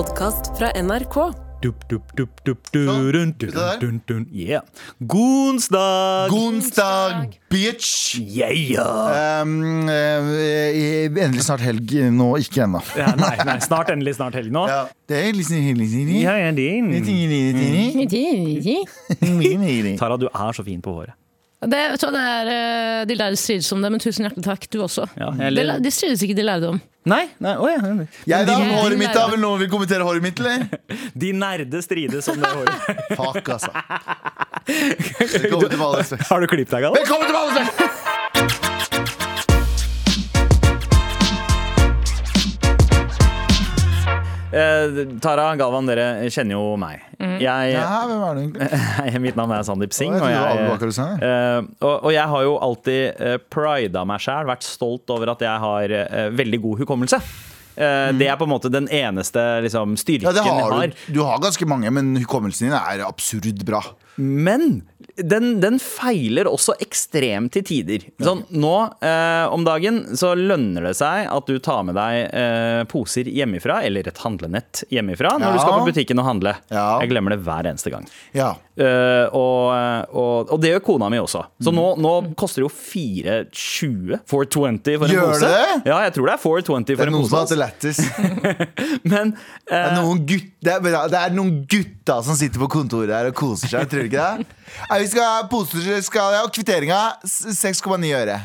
podkast fra NRK. Dup, dup, dup, dup, du, Sånn, dun, dun. Yeah. Gonsdag! Gonsdag, bitch! Yeah! Um, eh, endelig snart helg. Nå ikke ennå. Ja, nei, nei, snart endelig snart helg nå. Ja. Det er sånn helg. Ja, ja, din. Tara, du er så fin på håret. Det, vet du hva, det er, eh, de lærde strides om det, men tusen hjertelig takk, du også. Ja, jeg de, ler- la- de strides ikke, de lærde om. Nei, nei, å ja. Jeg da, De- håret mitt da, Vil noen vil kommentere håret mitt, eller? De nerde strides om det håret. Fuck, altså. Velkommen til Valespekt. Har du klippet deg, Galvan? Velkommen til Valespekt! Eh, Tara, Galvan, dere kjenner jo meg. Jeg, Ja, hvem er du egentlig? mitt navn er Sandeep Singh. Og jeg, eh, og, og jeg har jo alltid uh, prida meg sjæl, vært stolt over at jeg har eh, veldig god hukommelse. Eh, Det er på en måte den eneste liksom, styrken Mm. Ja, har jeg har. du. Du har ganske mange, men hukommelsen din er absurd bra. Men den, den feiler også ekstremt til tider. Sånn, nå eh, om dagen så lønner det seg at du tar med deg eh, poser hjemmefra, eller et handlenett hjemmefra, når Ja. du skal på butikken og handle. Ja. Jeg glemmer det hver eneste gang. Ja. Eh, og, og, og det gjør kona mi også. Så nå, nå koster det jo 420 420 for en Gjør pose. det det? Ja, jeg tror det er 420 Det for er en noen som har pose. hatt det. Men Det er eh, noen, gutt, det, er, det er noen gutter som sitter på kontoret her og koser seg. Tror du ikke det? Vi skal ha poser, skal, ja, og kvitteringa 6,9 øre.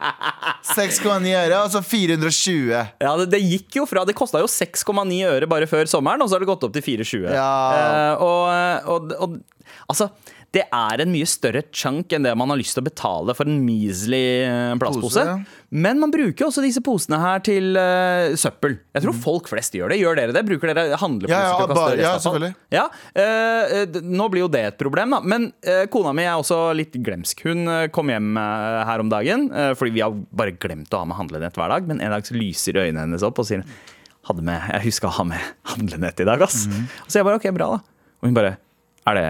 6,9 øre, og så 420. Ja, det, det gikk jo fra Det kosta jo 6,9 øre bare før sommeren, og så har det gått opp til 4,20. Ja. Eh, og, og, og altså det er en mye større chunk enn det man har lyst til å betale for en measly eh, plastpose. Pose, ja. Men man bruker også disse posene her til uh, søppel. Jeg Mm. tror folk flest gjør det. Gjør dere det? Bruker dere handleposer Ja, ja, til å kaste ja, selvfølgelig. Ja, uh, Nå blir jo det et problem, da. Men uh, kona mi er også litt glemsk. Hun kom hjem her om dagen, fordi vi har bare glemt å ha med handlenett hver dag. Men en dag så lyser øynene hennes opp og sier hadde med, Jeg huska å ha med handlenett i dag, ass. Mm. Så jeg bare OK, bra, da. Og hun bare Er det,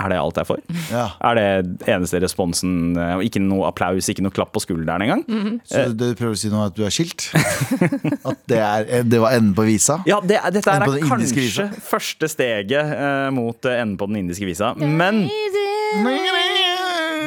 er det alt jeg får? Ja. Er det eneste responsen? eh, Ikke noe applaus, ikke noe klapp på skulderen engang? Så du prøver å si nå at du er skilt? At det, er, det var enden på visa? Ja, det, dette er, er kanskje visa. første steget uh, mot eh, enden på den indiske visa. Men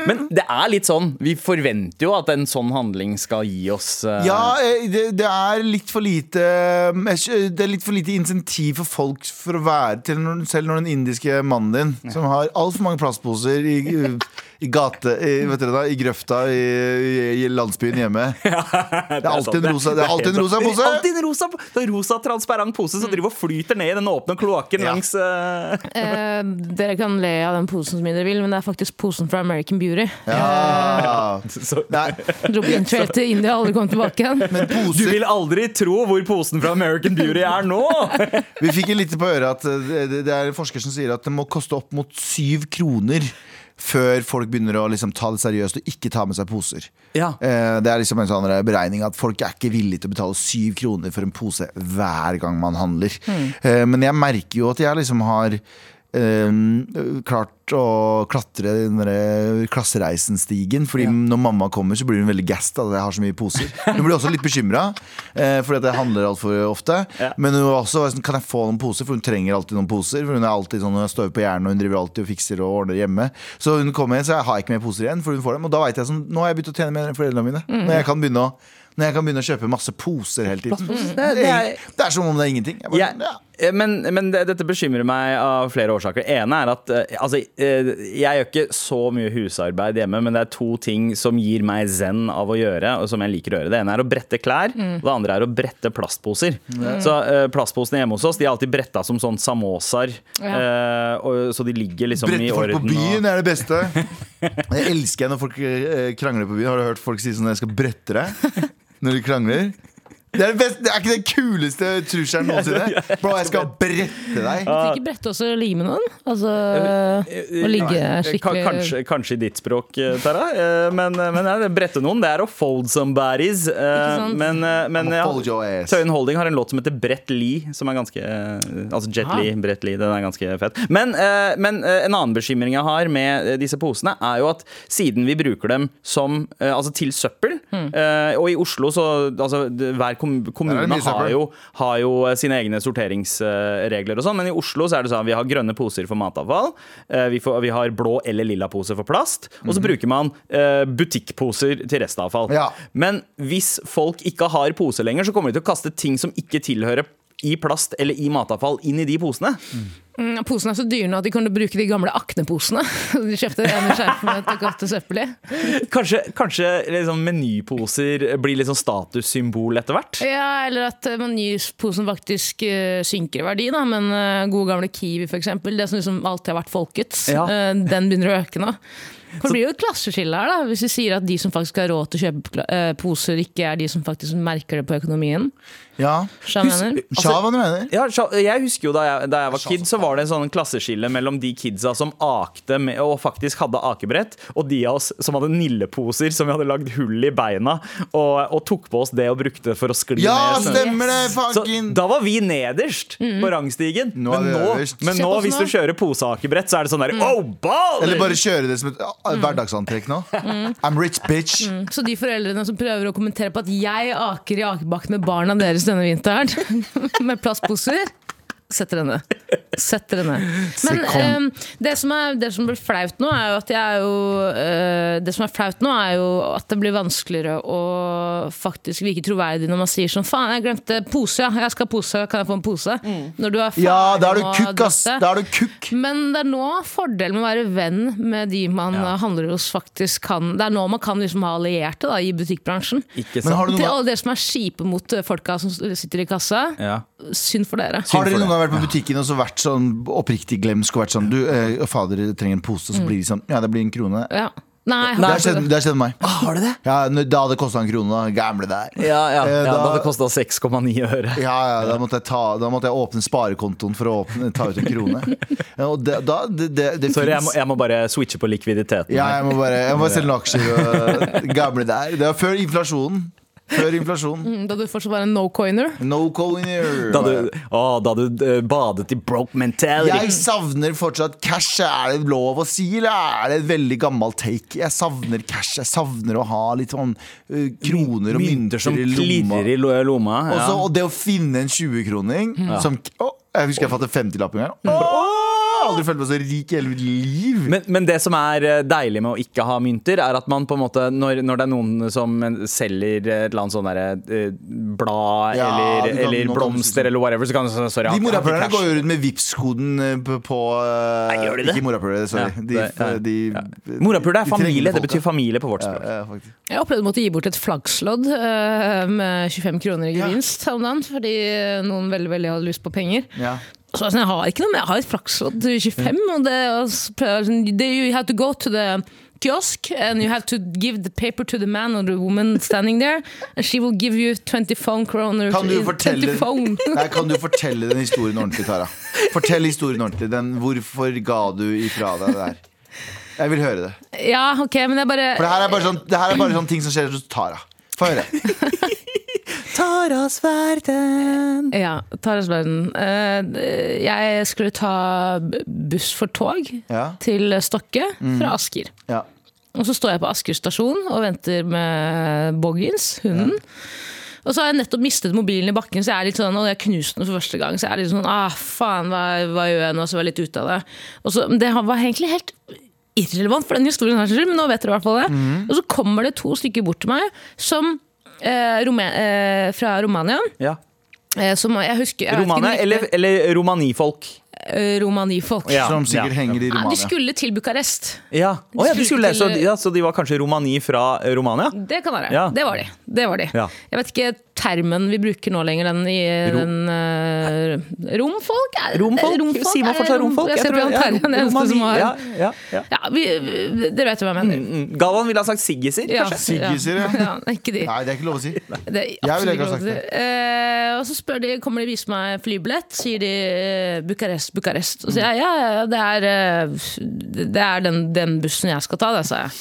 Men det er litt sånn. Vi forventer jo at en sånn handling skal gi oss uh... Ja, eh, det, det er litt for lite eh, Det er litt for lite insentiv for folk for å være til Selv når den indiske mannen din, som har altfor mange plastposer i, i gate i, vet dere da, I grøfta i, i, i landsbyen hjemme. Det er alltid en rosa, det er alltid en rosa Det er pose. alltid en rosa, det er rosa transparent pose som driver og flyter ned i den åpne kloakken Ja. langs uh... Eh, dere kan le av den posen som dere vil, men det er faktisk posen fra American Beauty. Ja. Dro på interrail til India og aldri kom tilbake igjen. men Du vil aldri tro hvor posen fra American Beauty er nå! Vi fikk litt på øret at eh, det, det er en forsker som sier at det må koste opp mot syv kroner før folk begynner å liksom ta det seriøst og ikke ta med seg poser. Ja. Eh, Det er liksom en sånn beregning at folk er ikke villige til å betale syv kroner for en pose hver gang man handler. Mm. Men jeg merker jo at jeg liksom har eh, klart å klatre den klassereisenstigen. Fordi når mamma kommer, så blir hun veldig gassed av at jeg har så mye poser. Hun blir også litt bekymra, uh, fordi at jeg handler altfor ofte. Ja. Men hun var også sånn, kan jeg få noen poser, for hun trenger alltid noen poser. For hun er alltid sånn, hun står på hjernen og hun driver alltid og fikser og ordner hjemme. Så hun kommer igjen, så jeg har ikke mer poser igjen, for hun får dem. Og da vet jeg sånn, nå har jeg begynt å tjene mer enn foreldrene mine. Når jeg kan begynne å når jeg kan begynne å kjøpe masse poser hele tiden. Det, er, det er som om det er ingenting. Jeg bare, ja. Eh, Men, men det, dette bekymrer meg av flere årsaker. Det ene er at eh, altså, eh, jeg gjør ikke så mye husarbeid hjemme, men det er to ting som gir meg zen av å gjøre, og som jeg liker å gjøre. Det ene er å brette klær, og det andre er å brette plastposer. Så eh, plastposene hjemme hos oss De er alltid bretta som sånn samosaer, Ja. så de ligger liksom i Brette folk orden. på byen og, er det beste. Jeg elsker når folk krangler på byen. Har du hørt folk si sånn at jeg skal brette deg når de krangler? Det er, best, det er ikke den kuleste trusselen noensinne. Bro, jeg skal brette deg. Kan ikke brette også lime noen? Altså å ligge Ka- skikkelig Kanskje, kanskje i ditt språk, eh, Tara. Eh, Men, men ja, brette noen, det er å fold somebodies. eh. Men, eh, men ja. Tøyen Holding har en låt som heter Brett Lee, som er ganske eh, Altså Jet Lee, Brett Lee, den er ganske fett. Men, eh, men eh, en annen bekymring jeg har med eh, disse posene, er jo at siden vi bruker dem som eh, Altså til søppel, Hmm. eh, og i Oslo så altså, hver er kommunene har jo, har jo eh, sine egne sorteringsregler og sånn, men i Oslo så er det sånn vi har grønne poser for matavfall. eh, Vi, får, vi har blå eller lilla pose for plast, og så bruker man eh, butikkposer til restavfall. Mhm. Ja. Men hvis folk ikke har pose lenger, så kommer de til å kaste ting som ikke tilhører i plast eller i matavfall, inn i de posene. Mm, Posene er så dyre nå at de kunne bruke de gamle Akne-posene. De kjøpte ene skjerf med et godt søppel i. Kanskje, kanskje liksom menyposer blir litt sånn statussymbol etter hvert? Ja, eller at menyposen faktisk eh, synker i verdi, da. Men uh, gode gamle Kiwi, eksempel, det som liksom alltid har vært folkets, Ja. eh, den begynner å øke nå. For det blir jo et klasseskille her, da, hvis vi sier at de som faktisk har råd til å kjøpe eh, poser, ikke er de som faktisk merker det på økonomien. Ja. Skjønner mener? Sja, hva du mener? Ja, jeg husker jo da jeg, da jeg var kid, så var det en sånn klasseskille mellom de kidsa som akte med, og faktisk hadde akebrett, og de av oss som hadde nilleposer som vi hadde lagd hull i beina, og, og tok på oss det og brukte for å skli Ja, ned. stemmer det! Så Fucking da var vi nederst på rangstigen. Nå men nå, men nå hvis du kjører poseakebrett, så er det sånn der Oh, ball! Eller bare kjøre det som et ah, hverdagsantrekk nå. I'm rich, bitch. Så de foreldrene som prøver å kommentere på at jeg aker i akebakken med barna deres denne vinteren, med plastposer Setter henne. Setter henne. Men eh, det, som er, det som blir flaut nå, er jo at jeg er jo eh, Det som er flaut nå, er jo at det blir vanskeligere å faktisk virke troverdig når man sier sånn Faen, jeg glemte pose, ja. Jeg skal ha pose, kan jeg få en pose? Når du er ferdig Ja, da er du kukk, ass. Da er du kukk. Men det er nå fordelen med å være venn med de man Ja. handler hos, faktisk kan Det er nå man kan liksom ha allierte da, i butikkbransjen. Ikke sant? Til alle dere som er kjipe mot folka som sitter i kassa, Ja. synd for dere. har dere noen gang vært på butikken og så vært sånn oppriktig glemsk og vært sånn Du, eh, fader trenger en pose, og så blir de sånn Ja, det blir en krone. Ja. Nei, Det har har skjedd, det. det har skjedd meg. Har du det? Ja, n- da hadde det kosta en krone, da. Gamle der. Ja, ja, Eh, ja da- da det kosta 6,9 øre. Ja, ja, da måtte jeg, ta, da måtte jeg åpne sparekontoen for å åpne, ta ut en krone. Ja, Og det, da, det, det, det Sorry, jeg må, finnes- jeg må bare switche på likviditeten. Ja, her. jeg må bare, jeg må bare selge noen aksjer og gamle der. Det var før inflasjonen. Før inflasjonen. Mm, Da du fortsatt var en no-coiner. No coiner. Da du, å, da du eh, badet i broke mentality. Jeg savner fortsatt cash. Er det lov å si, eller er det et veldig gammelt take? Jeg savner cash. Jeg savner å ha litt sånn uh, kroner og mynter, som i lomma. klirrer i lo- lomma. Ja. Også, og det å finne en 20-kroning som å, Jeg husker jeg fant en 50-lapp en gang. Jeg har aldri følt meg så rik i hele mitt liv. Men, men det som er eh, deilig med å ikke ha mynter, er at man på en måte når, når det er noen som selger et eller annet sånn derre eh, blad Ja, eller, kan- eller blomster eller whatever, så kan du sorry. De morapulerne går jo rundt med Vipps-koden eh, på, på Nei, gjør de det? Ikke morapulere, sorry. Ja, De, ja, de, ja. Morapule er familie. Det betyr familie på vårt språk. Jeg opplevde å måtte gi bort et flagglodd med 25 kroner i Ja. gevinst om dagen, fordi noen veldig veldig hadde lyst på penger. Så jeg, sånn, jeg har ikke noe, men jeg har et flakslodd til 25, og det, og så prøver sånn, det, You have to go to the kiosk and you have to give the paper to the man or the woman standing there, and she will give you 20 phone kroner. Kan du fortelle phone. Nei, Kan du fortelle den historien ordentlig, Tara? Fortell historien ordentlig. Den, hvorfor ga du ifra deg det der? Jeg vil høre det. Ja, ok, men jeg bare For det her er bare sånn, det her er bare sånn ting som skjer hos Tara. Få høre. Taras verden. Ja, Taras verden. Eh, jeg skulle ta buss for tog Ja. til Stokke fra Asker. Ja. Og så står jeg på Asker stasjon og venter med Boggins, hunden. Og så har jeg nettopp mistet mobilen i bakken, så jeg er litt sånn, og jeg knuste den for første gang. Så jeg er litt sånn, ah faen, hva, hva gjør jeg nå? Så var jeg litt ute av det. Og så, det var egentlig helt irrelevant for den historien men nå vet dere i hvert fall det. Og så kommer det to stykker bort til meg som eh, Rome, eh, fra Romania. Ja. Eh, som jeg husker jeg Romania eller, eller romanifolk? Eh, romanifolk. Ja. Som sikkert henger i Ja, de Romania. skulle til Bucarest. Ja. Oh, ja, de skulle, Til- så, ja, så de var kanskje romani fra eh, Romania? Det kan være. Ja. Det var de. Det var de. Ja. Jeg vet ikke termen vi bruker nå lenger, den i den uh, Romfolk? Er, Romfolk? romfolk? Sier man fortsatt romfolk? Jeg jeg tror- det er Terje, den eneste romani. som har ja, ja, ja. Ja, vi, Dere vet hva jeg mener. Mm, Galvan ville ha sagt siggiser, Ja, kanskje? Siggiser, ja. ja. Ikke de. Nei, det er ikke lov å si. Det er Jeg ville ikke ha sagt det. Eh, og så spør de, kommer de og viser meg flybillett, sier de uh, Bucarest, Bucarest. Og så sier jeg ja, ja, det er, eh, det er den, den bussen jeg skal ta, det, sa jeg.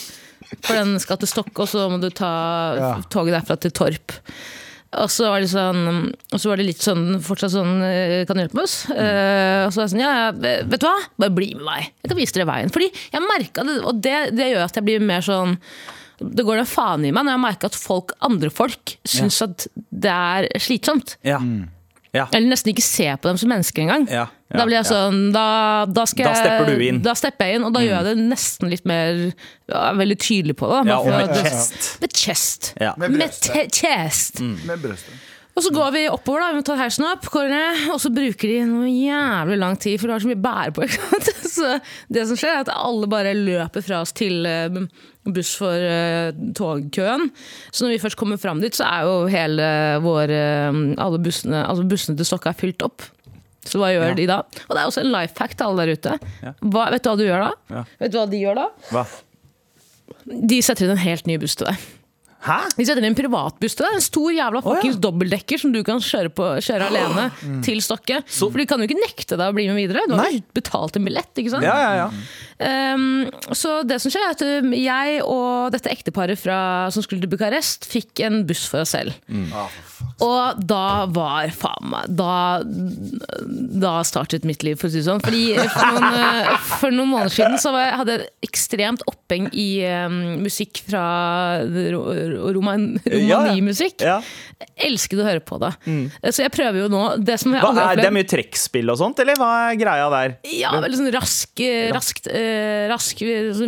For den skal til Stokke, og så må du ta Ja. toget derfra til Torp. Og så var det sånn Og så var det litt sånn fortsatt sånn eh, Kan du hjelpe oss? Eh, og så var jeg sånn Ja, ja, vet du hva? Bare bli med meg. Jeg kan vise dere veien. Fordi jeg merka det, og det, det gjør at jeg blir mer sånn det går da faen i meg når jeg merker at folk, andre folk syns at det er slitsomt. Ja. Ja. Eller nesten ikke ser på dem som mennesker engang. Ja, ja, da blir jeg sånn Da, da, skal Da stepper du inn. Mm. Da stepper jeg inn, og da gjør jeg det nesten litt mer ja, Veldig tydelig på det. Ja, og med chest. Med chest. Ja. Med Med. Med brøstet. Og så går vi oppover, da, vi tar heisen opp, går ned, og så bruker de noe jævlig lang tid, for du har så mye bære på. Ikke sant? Så det som skjer, er at alle bare løper fra oss til eh, buss for eh, togkøen. Så når vi først kommer fram dit, så er jo hele vår eh, Alle bussene, altså bussene til Stokka er fylt opp. Så hva gjør Ja. de da? Og det er også en life fact til alle der ute. Hva, vet du hva du gjør da? Vet du hva de gjør da? Hva? De setter inn en helt ny buss til deg. Hæ? De setter inn en privatbuss til deg. En stor jævla Å, ja. dobbeltdekker som du kan kjøre, på, kjøre alene til Stokke. For de kan jo ikke nekte deg å bli med videre. Du har Nei. jo betalt en billett. ikke sant? Ja, ja, ja. Um, så det som skjer er at um, jeg og dette ekteparet fra, som skulle til Bucarest, fikk en buss for oss selv. Og da var faen meg da, da startet mitt liv, for å si det sånn. Fordi for noen, eh, for noen måneder siden så var jeg, hadde jeg ekstremt oppheng i um, musikk fra roman, romanimusikk. Ja. Elsket å høre på det. Så jeg prøver jo nå Det som jeg Hva er, det er mye trekkspill og sånt, eller hva er greia der? Ja, veldig sånn rask, eh, raskt eh, rask, uh,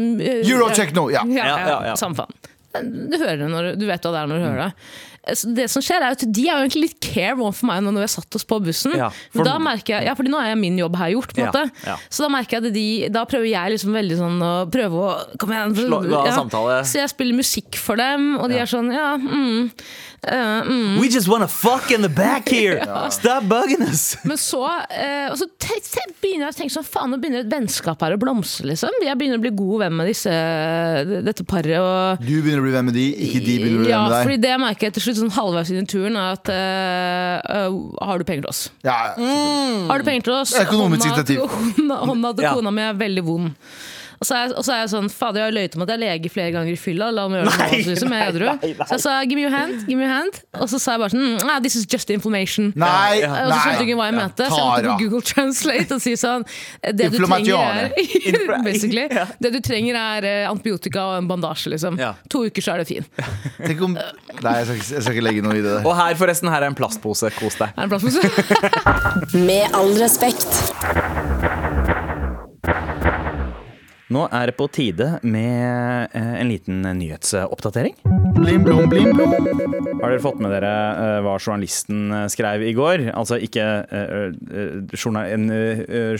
Eurotechno, ja. Ja, Ja, ja, ja, ja. Samme faen. Du hører det når du, du vet hva det er når du hører det. Det som skjer er at De er jo egentlig litt care overfor meg når vi har satt oss på bussen. Ja, for- for da merker jeg, ja, fordi nå er min jobb her gjort. på en Ja, måte ja. Så da merker jeg at de, da prøver jeg liksom veldig sånn å prøve å Kom igjen. Slå-. Så jeg spiller musikk for dem, og de er sånn ja, mm, eh, mm. We just wanna fuck in the back here! Stop bugging us! Men så, uh, og så begynner jeg å tenke sånn Faen, nå begynner et vennskap her å blomstre, liksom. Jeg begynner å bli god venn med disse, dette paret. Og Du begynner å bli venn med de, ikke de begynner å bli ja, venn med deg. fordi det jeg merker til slutt sånn halvveis inn i turen, er at uh, eh, Har du penger til oss? Ja, mm. Har du penger til oss? Økonomisk Hånda- initiativ. Hånda, hånda til kona mi er veldig vond. Og så er, jeg- og så er jeg sånn, fader, jeg har løyet om at jeg er lege flere ganger i fylla. La meg gjøre det nå, liksom, jeg er edru. nei, nei. Så jeg sa give me your hand, give me your hand. Og så sa jeg bare sånn, nah, this is just inflammation. Nei, Ja, Og så skjønte du ikke hva jeg mente. Så jeg måtte på Google Translate og si sånn Det du trenger er Basically. Det du trenger er eh, antibiotika og en bandasje, liksom. To uker, så er det fin. Tenk om Nei, jeg skal, ikke, jeg skal ikke legge noe i det der. Og her forresten, her er en plastpose. Kos deg. Er en plastpose? Med all respekt. Nå er det på tide med eh, en liten nyhetsoppdatering. Blim, blom, blim, blom. Har dere fått med dere eh, hva journalisten eh, skrev i går? Altså ikke en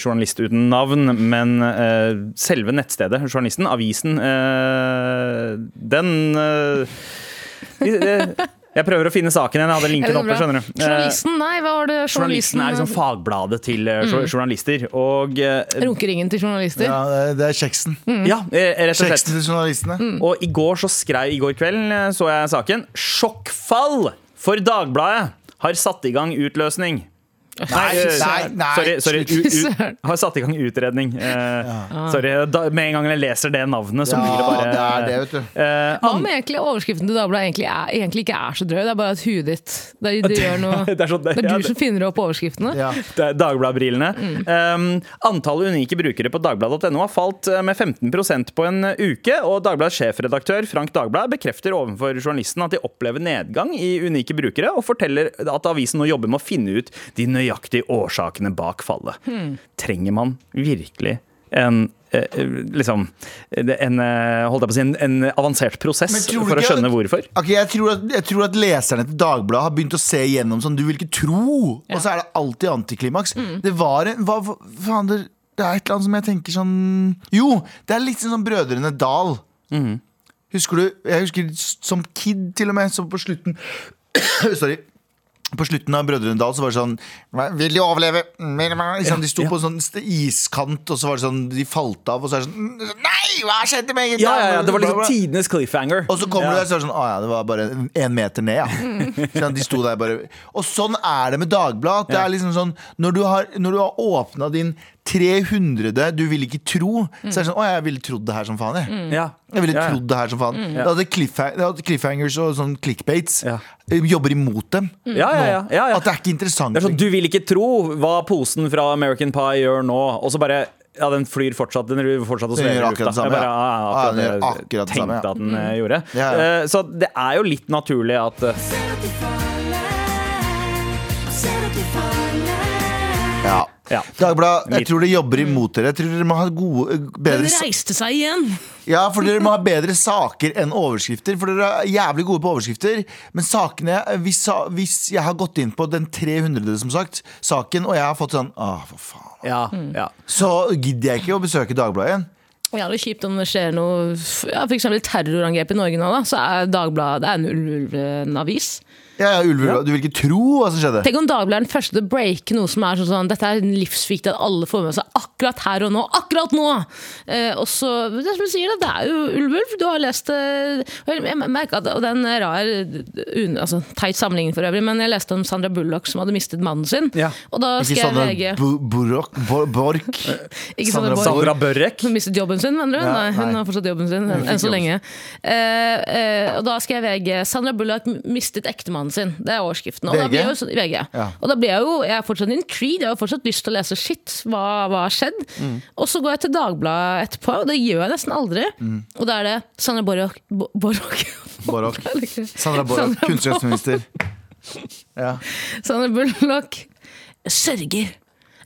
journalist uten navn, men selve nettstedet, journalisten, avisen, den de- de- Jeg prøver å finne saken igjen. Jeg hadde linken oppe, skjønner du. Eh, Journalisten? Nei, hva var det Journalisten er liksom fagbladet til eh, journalister. Og eh, Runkeringen til journalister? Ja, det er- kjeksen. Mm. ja, rett og slett. Kjeksen til journalistene. Og i går så skrev I går kveld så jeg saken. Sjokkfall for Dagbladet har satt i gang utløsning. Nei, nei, nei. Sorry, sorry u, u, har satt i gang utredning. Eh, Sorry, da, Med en gang jeg leser det navnet, så blir det Ja, bare det er det, vet du. eh, Hva om egentlig overskriften til Dagbladet egentlig, er, egentlig ikke er så drøy? Det er bare at huet ditt det, det gjør noe det er sånn- Det er ja, du det- som finner opp overskriftene. Ja. Det er Dagbladet-brillene. Um, antallet unike brukere på dagbladet.no har falt med 15% på en uke. Og Dagbladets sjefredaktør Frank Dagblad bekrefter overfor journalisten at de opplever nedgang i unike brukere, og forteller at avisen nå jobber med å finne ut de nøyaktige årsakene bak fallet. Trenger man virkelig en eh, liksom en, eh, holdt jeg på å si, en, en avansert prosess for å skjønne at- hvorfor? Okay, jeg, tror at, jeg tror at leserne til Dagbladet har begynt å se igjennom sånn Du vil ikke tro! Og så er det alltid antiklimaks. Det var en hva, faen, det, det er et eller annet som jeg tenker sånn Jo! Det er litt sånn Brødrene Dal. Husker du? Jeg husker som kid, til og med, så på slutten Sorry. På slutten av Brødrene Dal så var det sånn Vil de overleve? Sånn. De sto på en sånn iskant, og så var det sånn De falt av, og så er det sånn Nei, hva skjedde med Ja, ja, ja, det var liksom tidenes cliffhanger. Og så kommer ja. du der så er det sånn Å ja, det var bare én meter ned, ja. Sånn, De sto der bare Og sånn er det med Dagbladet. Det er liksom sånn Når du har, når du har åpna din 300. Du vil ikke tro. Så er det sånn Å, jeg ville trodd det her som faen, jeg. Ja. Jeg ville Ja, ja. trodd det her som faen. Det hadde cliffhang hadde cliffhangers og sånn clickbaits. Ja. eh, Jobber imot dem. Ja, ja, ja, ja, ja. At det er ikke interessant. Det er sånn, Du vil ikke tro hva posen fra American Pie gjør nå. Og så bare ja, den flyr fortsatt. Den driver fortsatt og svever gjør i akkurat lufta. det samme, Jeg bare, ja. akkurat, Ja, den akkurat gjør det akkurat det samme, ja. at den eh, gjorde. Ja, ja. Uh, Så det er jo litt naturlig at uh. Ja. Ja. Dagbladet, jeg tror det jobber imot dere. Jeg tror dere må ha gode, Den bedre Den reiste seg igjen! Ja, for dere må ha bedre saker enn overskrifter. For dere er jævlig gode på overskrifter. Men sakene hvis, hvis jeg har gått inn på den 300. som sagt saken, og jeg har fått sånn Åh, for faen. Ja, Mm. ja. Så gidder jeg ikke å besøke Dagbladet igjen. Jævlig kjipt om det skjer noe ja, For eksempel terrorangrep i Norge nå, da. Så er Dagbladet det er en ulv-avis. Ja, ja, Ulver, Du vil ikke tro hva som skjedde. Tenk om Dagbladet er den første til å breake noe som er sånn, sånn Dette er livsviktig at alle får med seg akkurat her og nå. Akkurat nå! Eh, og så, det er som du sier, det er jo Ulv-Ulv. Du har lest det Jeg merka at og det er en rar, un, altså, teit sammenligning for øvrig, men jeg leste om Sandra Bullock som hadde mistet mannen sin. Ja. Og da Ikke skrev VG Borok, Bork. Ikke Sandra Sandra Borch. Sandra Børrek. Hun mistet jobben sin, mener du? Ja, nei, hun nei. har fortsatt jobben sin, enn så lenge. Eh, eh, og da skrev jeg Sandra Bullock mistet ektemannen sin. Det er overskriften. Og da VG? blir jeg jo, VG. Ja. Og da blir jeg jo jeg er fortsatt intrigued, jeg har fortsatt lyst til å lese shit. Hva, hva har skjedd? Mm. Og så går jeg til Dagbladet etterpå, og det gjør jeg nesten aldri. Mm. Og da er det Sandra Borch Bo- Borch. Det. Sandra Borok, Sandra. Ja. Sandra Bullock sørger.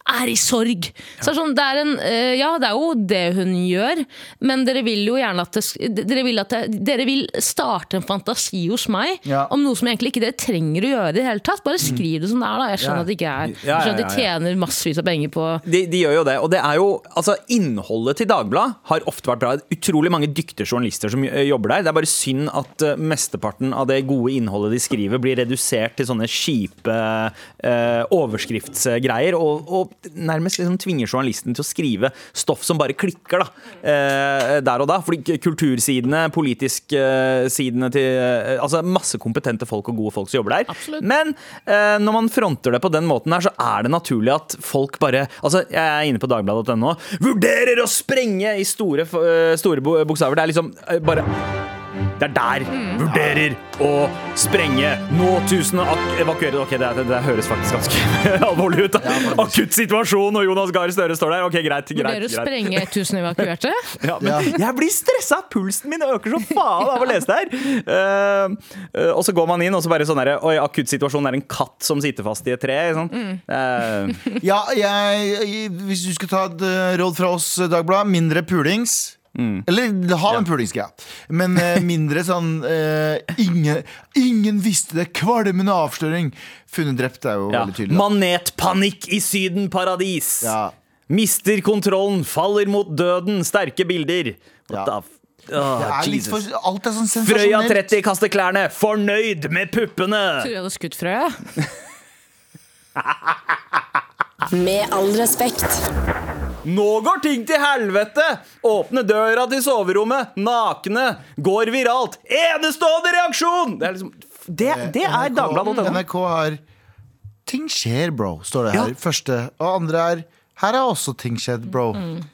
Er i sorg. Så sånn, det er en, uh, ja, det er jo det hun gjør, men dere vil jo gjerne at det, dere, vil at det, dere vil starte en fantasi hos meg Ja. om noe som egentlig ikke dere trenger å gjøre i det hele tatt. Bare skriv det som det er. da Jeg skjønner Ja. at det ikke er Jeg skjønner at de tjener massevis av penger på De, de gjør jo det, og det er jo altså Innholdet til Dagbladet har ofte vært bra. Utrolig mange dyktige journalister som eh, jobber der. Det er bare synd at uh, mesteparten av det gode innholdet de skriver, blir redusert til sånne kjipe uh, overskriftsgreier, og, og nærmest liksom tvinger journalisten til å skrive stoff som bare klikker da, eh, der og da. Fordi kultursidene, politisk-sidene til eh, Altså masse kompetente folk og gode folk som jobber der. Absolutt. Men eh, når man fronter det på den måten her, så er det naturlig at folk bare Altså, jeg er inne på dagbladet.no. Vurderer å sprenge i store, eh, store bokstaver. Det er liksom eh, bare det er der. Vurderer å sprenge. Nå tusen evakuerer. Ok, det, det, det høres faktisk ganske alvorlig ut. Akutt situasjon, og Jonas Gahr Støre står der. Ok, greit. greit, Vurderer å greit. sprenge 1000 evakuerte. Ja, men jeg blir stressa! Pulsen min øker så faen av å lese det her! Uh, uh, og så går man inn, og så bare sånn herre Oi, akutt situasjon er en katt som sitter fast i et tre. Sånn. Eh, Ja, jeg, hvis du skal ta et råd fra oss, Dagbladet, mindre pulings. Eller ha en pulingsgreie, men eh, mindre sånn eh, ingen, ingen visste det! Kvalmende avsløring! Funnet drept er jo ja. veldig tydelig. da. Manetpanikk i Syden-paradis! Ja. Mister kontrollen, faller mot døden, sterke bilder. What Ja. Det er for, alt er sånn Frøya 30 kaster klærne, fornøyd med puppene! Tror jeg hadde skutt Frøya. Med all respekt. Nå går ting til helvete! Åpne døra til soverommet, nakne, går viralt. Enestående reaksjon! Det er liksom Det, det er Dagbladet Dagbladet.no. NRK har Ting skjer, bro, står det her. Ja. Første. Og andre er Her er også ting skjedd, bro.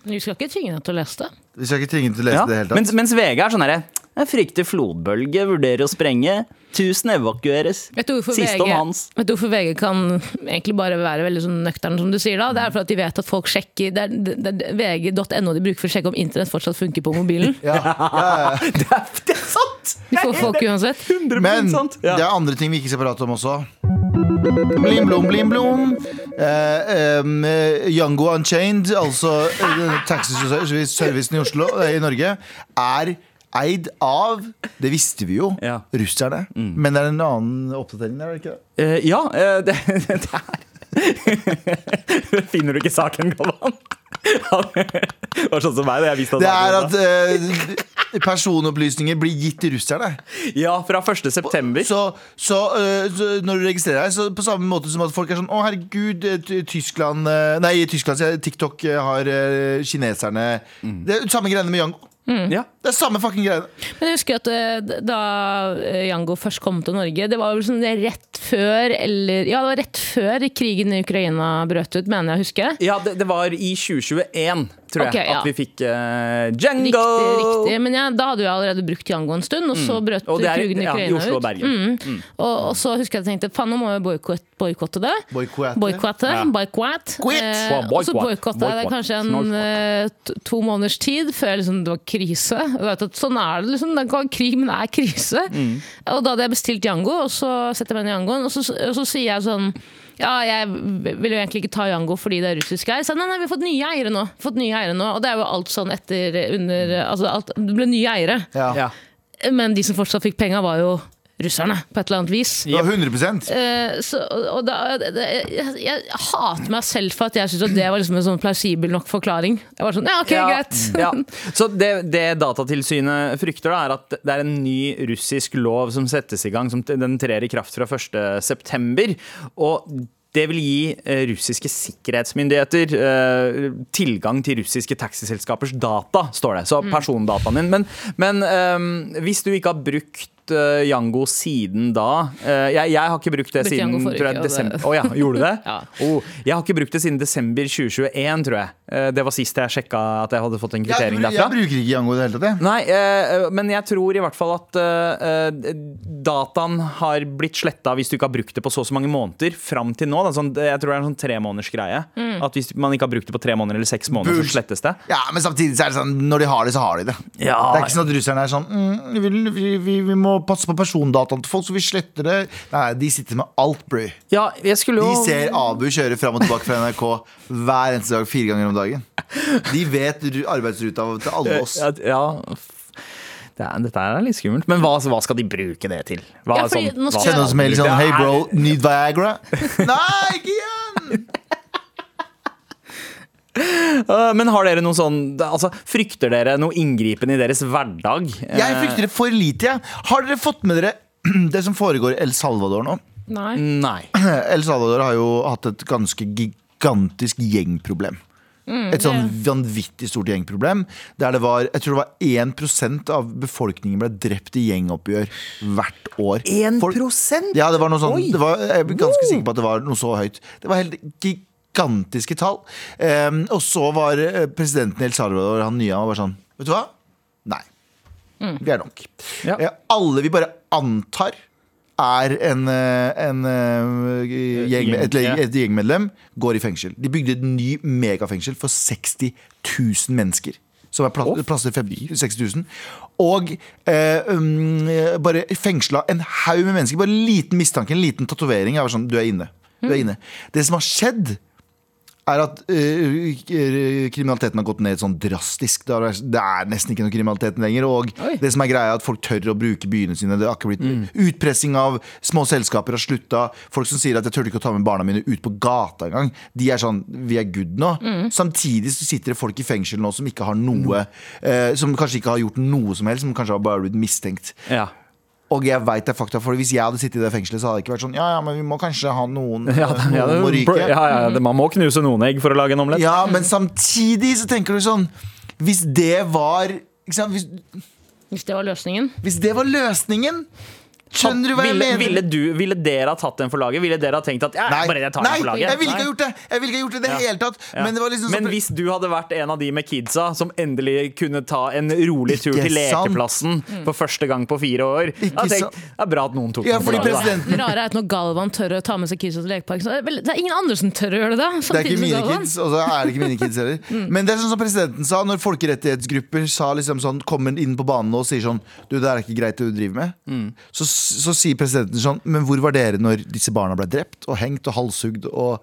Vi skal ikke tvinge deg til å lese det. Vi skal ikke tvinge deg til å lese Ja. det helt hele Mens, tatt. mens VG er sånn herre Jeg frykter flodbølge, vurderer å sprenge. Tusen evakueres. Vet du, hvorfor Siste VG, om Hans. vet du hvorfor VG kan egentlig bare være veldig sånn nøktern, som du sier da? Det er for at de vet at folk sjekker Det er, det, er VG.no de bruker for å sjekke om internett fortsatt funker på mobilen. Ja, ja, ja. Det er, det er sant! De får folk uansett. Men sant. det er andre ting vi ikke skal prate om også. Blim, blom, blim, blom. Eh, eh, Yango Unchained, altså eh, taxiservicen i Oslo, eh, i Norge, er eid av Det visste vi jo, Ja. russerne. Men det er en annen oppdatering der, er det ikke det? Eh, ja, eh, det, det er Finner du ikke saken, Galvan? Det var sånn som meg. visste Det er at uh, personopplysninger blir gitt til russerne. Ja, fra 1. september. Så, så, uh, så når du registrerer deg, så på samme måte som at folk er sånn Å, herregud, eh, Tyskland Nei, Tyskland, TikTok har kineserne Det er samme greiene med Yango. Ja. Det er samme fucking greiene. Men jeg husker at eh, da eh, Jango først kom til Norge, det var vel sånn rett før eller Ja, det var rett før krigen i Ukraina brøt ut, mener jeg å huske. Ja, det, det var i 2021, tror jeg. Ok, ja. At vi fikk uh, Django! Riktig, riktig. Men ja, da hadde vi allerede brukt Django en stund, og så brøt Mm. Og det er krigen i ja, Ukraina Oslo og ut. Bergen. Mm. Og, og så husker jeg at jeg tenkte faen, nå må boikott- boikotte det. Boikotte. Ja. boikott. Eh, og så boikotta jeg det kanskje en eh, to, måneders tid før liksom, det var krise. Og vet at sånn er det liksom. Det kan være krig, men det er krise. Mm. Og da hadde jeg bestilt Django, og så setter jeg meg inn i Djangoen, og så, og så sier jeg sånn ja, jeg vil jo egentlig ikke ta Jango fordi det er russisk eier. Så nei, nei, vi har fått nye eiere nå. Fått nye eiere nå. Og det er jo alt sånn etter under Altså, alt, det ble nye eiere. Ja. Ja. Men de som fortsatt fikk penga, var jo russerne, på et eller annet vis. Ja, 100 Eh, så, og da, det, jeg, jeg hater meg selv for at jeg syns det var liksom en sånn plausibel nok forklaring. Jeg var sånn, ja, ok, Ja, greit. ja. Så det, det Datatilsynet frykter, da, er at det er en ny russisk lov som settes i gang. Som den trer i kraft fra 1.9. Og det vil gi eh, russiske sikkerhetsmyndigheter eh, tilgang til russiske taxiselskapers data, står det. Så Mm. persondataen din. Men, men eh, hvis du ikke har brukt eh, Yango siden da Uh, jeg, jeg har ikke brukt det siden jeg, desember. Å ja, gjorde du det? Ja. oh, jeg har ikke brukt det siden desember 2021, tror jeg. Uh, det var sist jeg sjekka at jeg hadde fått en Jeg, kvittering jeg derfra. bruker ikke Yango i det hele tatt. jeg. Nei, eh, men jeg tror i hvert fall at dataen har blitt sletta hvis du ikke har brukt det på så og så mange måneder fram til nå. Da. Sånn, jeg tror det er en sånn tremånedersgreie. Mm. At hvis man ikke har brukt det på tre måneder eller seks måneder, Bull. så slettes det. Ja, Men samtidig så er det sånn når de har det, så har de det. Ja. Det er ikke sånn at russerne er sånn mm, vi, vi, vi, vi må passe på persondataen til folk, så vi sletter det. Nei, de sitter med alt, bry. Ja, jeg skulle De ser Abu kjøre fram og tilbake fra NRK hver eneste dag, fire ganger om dagen. De vet arbeidsruta til alle oss. Ja, ja. Det er, dette er litt skummelt. Men hva, hva skal de bruke det til? Hva, Ja, fordi sånn, hva, Send oss mail sånn Hei, Hey bro, need Viagra? Nei, ikke igjen! Øh, Men har dere noe sånn altså, Frykter dere noe inngripen i deres hverdag? Jeg frykter det for lite, jeg. Har dere fått med dere det som foregår i El Salvador nå? Nei. Nei. El Salvador har jo hatt et ganske gigantisk gjengproblem. Et sånn vanvittig stort gjengproblem. Der det var, jeg tror det var 1% av befolkningen ble drept i gjengoppgjør hvert år. 1 Folk- Ja, det var noe sånn det var, Jeg er ganske sikker på at det var noe så høyt. Det var helt gigantiske tall. Um, og så var eh, presidenten i El Salvador, han nye, og var sånn Vet du hva? Nei. Vi er nok. Ja. Eh, alle vi bare antar er en, en, en eh, gjeng, et, et gjengmedlem, går i fengsel. De bygde et ny megafengsel for 60 000 mennesker. Som er plass, til 50 60 000. Og eh, um, bare fengsla en haug med mennesker. Bare en liten mistanke, en liten tatovering. Sånn, du er inne. Du er inne. Det som har skjedd, er at eh, kriminaliteten har gått ned sånn drastisk. Det er, det er nesten ikke noe kriminalitet lenger. Og Oi. det som er greia er at folk tør å bruke byene sine. Det har ikke blitt Utpressing av små selskaper har slutta. Folk som sier at 'jeg tør ikke å ta med barna mine ut på gata engang'. De er sånn 'vi er good nå'. Samtidig så sitter det folk i fengsel nå som ikke har noe eh, Som kanskje ikke har gjort noe som helst, som kanskje har bare blitt mistenkt. Ja. Og jeg vet det er fakta, for hvis jeg hadde sittet i det fengselet, så hadde det ikke vært sånn Ja, ja, men vi må kanskje ha noen, Ja, eh, ja, det, må ryke. ja, ja, det, man må knuse noen egg for å lage en omelett. Ja, men samtidig så tenker du sånn Hvis det var ikke sant? Hvis, Hvis det var løsningen. hvis det var løsningen Skjønner du hva jeg mener? ville, du, ville dere ha tatt den for laget? Ville dere ha tenkt at ja, Nei, bare jeg tar nei den for laget? jeg ville ikke ha gjort det! Jeg ville ikke ha gjort det i det Ja. hele tatt. Ja. Men det var liksom Men hvis du hadde vært en av de med kidsa som endelig kunne ta en rolig tur Ikke til sant? lekeplassen for første gang på fire år Ikke tenkte, sant? Det er bra at noen tok Ja, den for laget, Det rare er at når Galvan tør å ta med seg kidsa til lekeparken, så er det er ingen andre som tør å gjøre det da. Det er ikke mine kids, og så er det ikke mine kids heller. Mm. Men det er sånn som presidenten sa når folkerettighetsgrupper sa liksom sånn, kommer inn på banen og sier sånn Du, det er ikke greit det du driver med. Mm. Så, så sier presidenten sånn Men hvor var dere når disse barna ble drept og hengt og halshugd og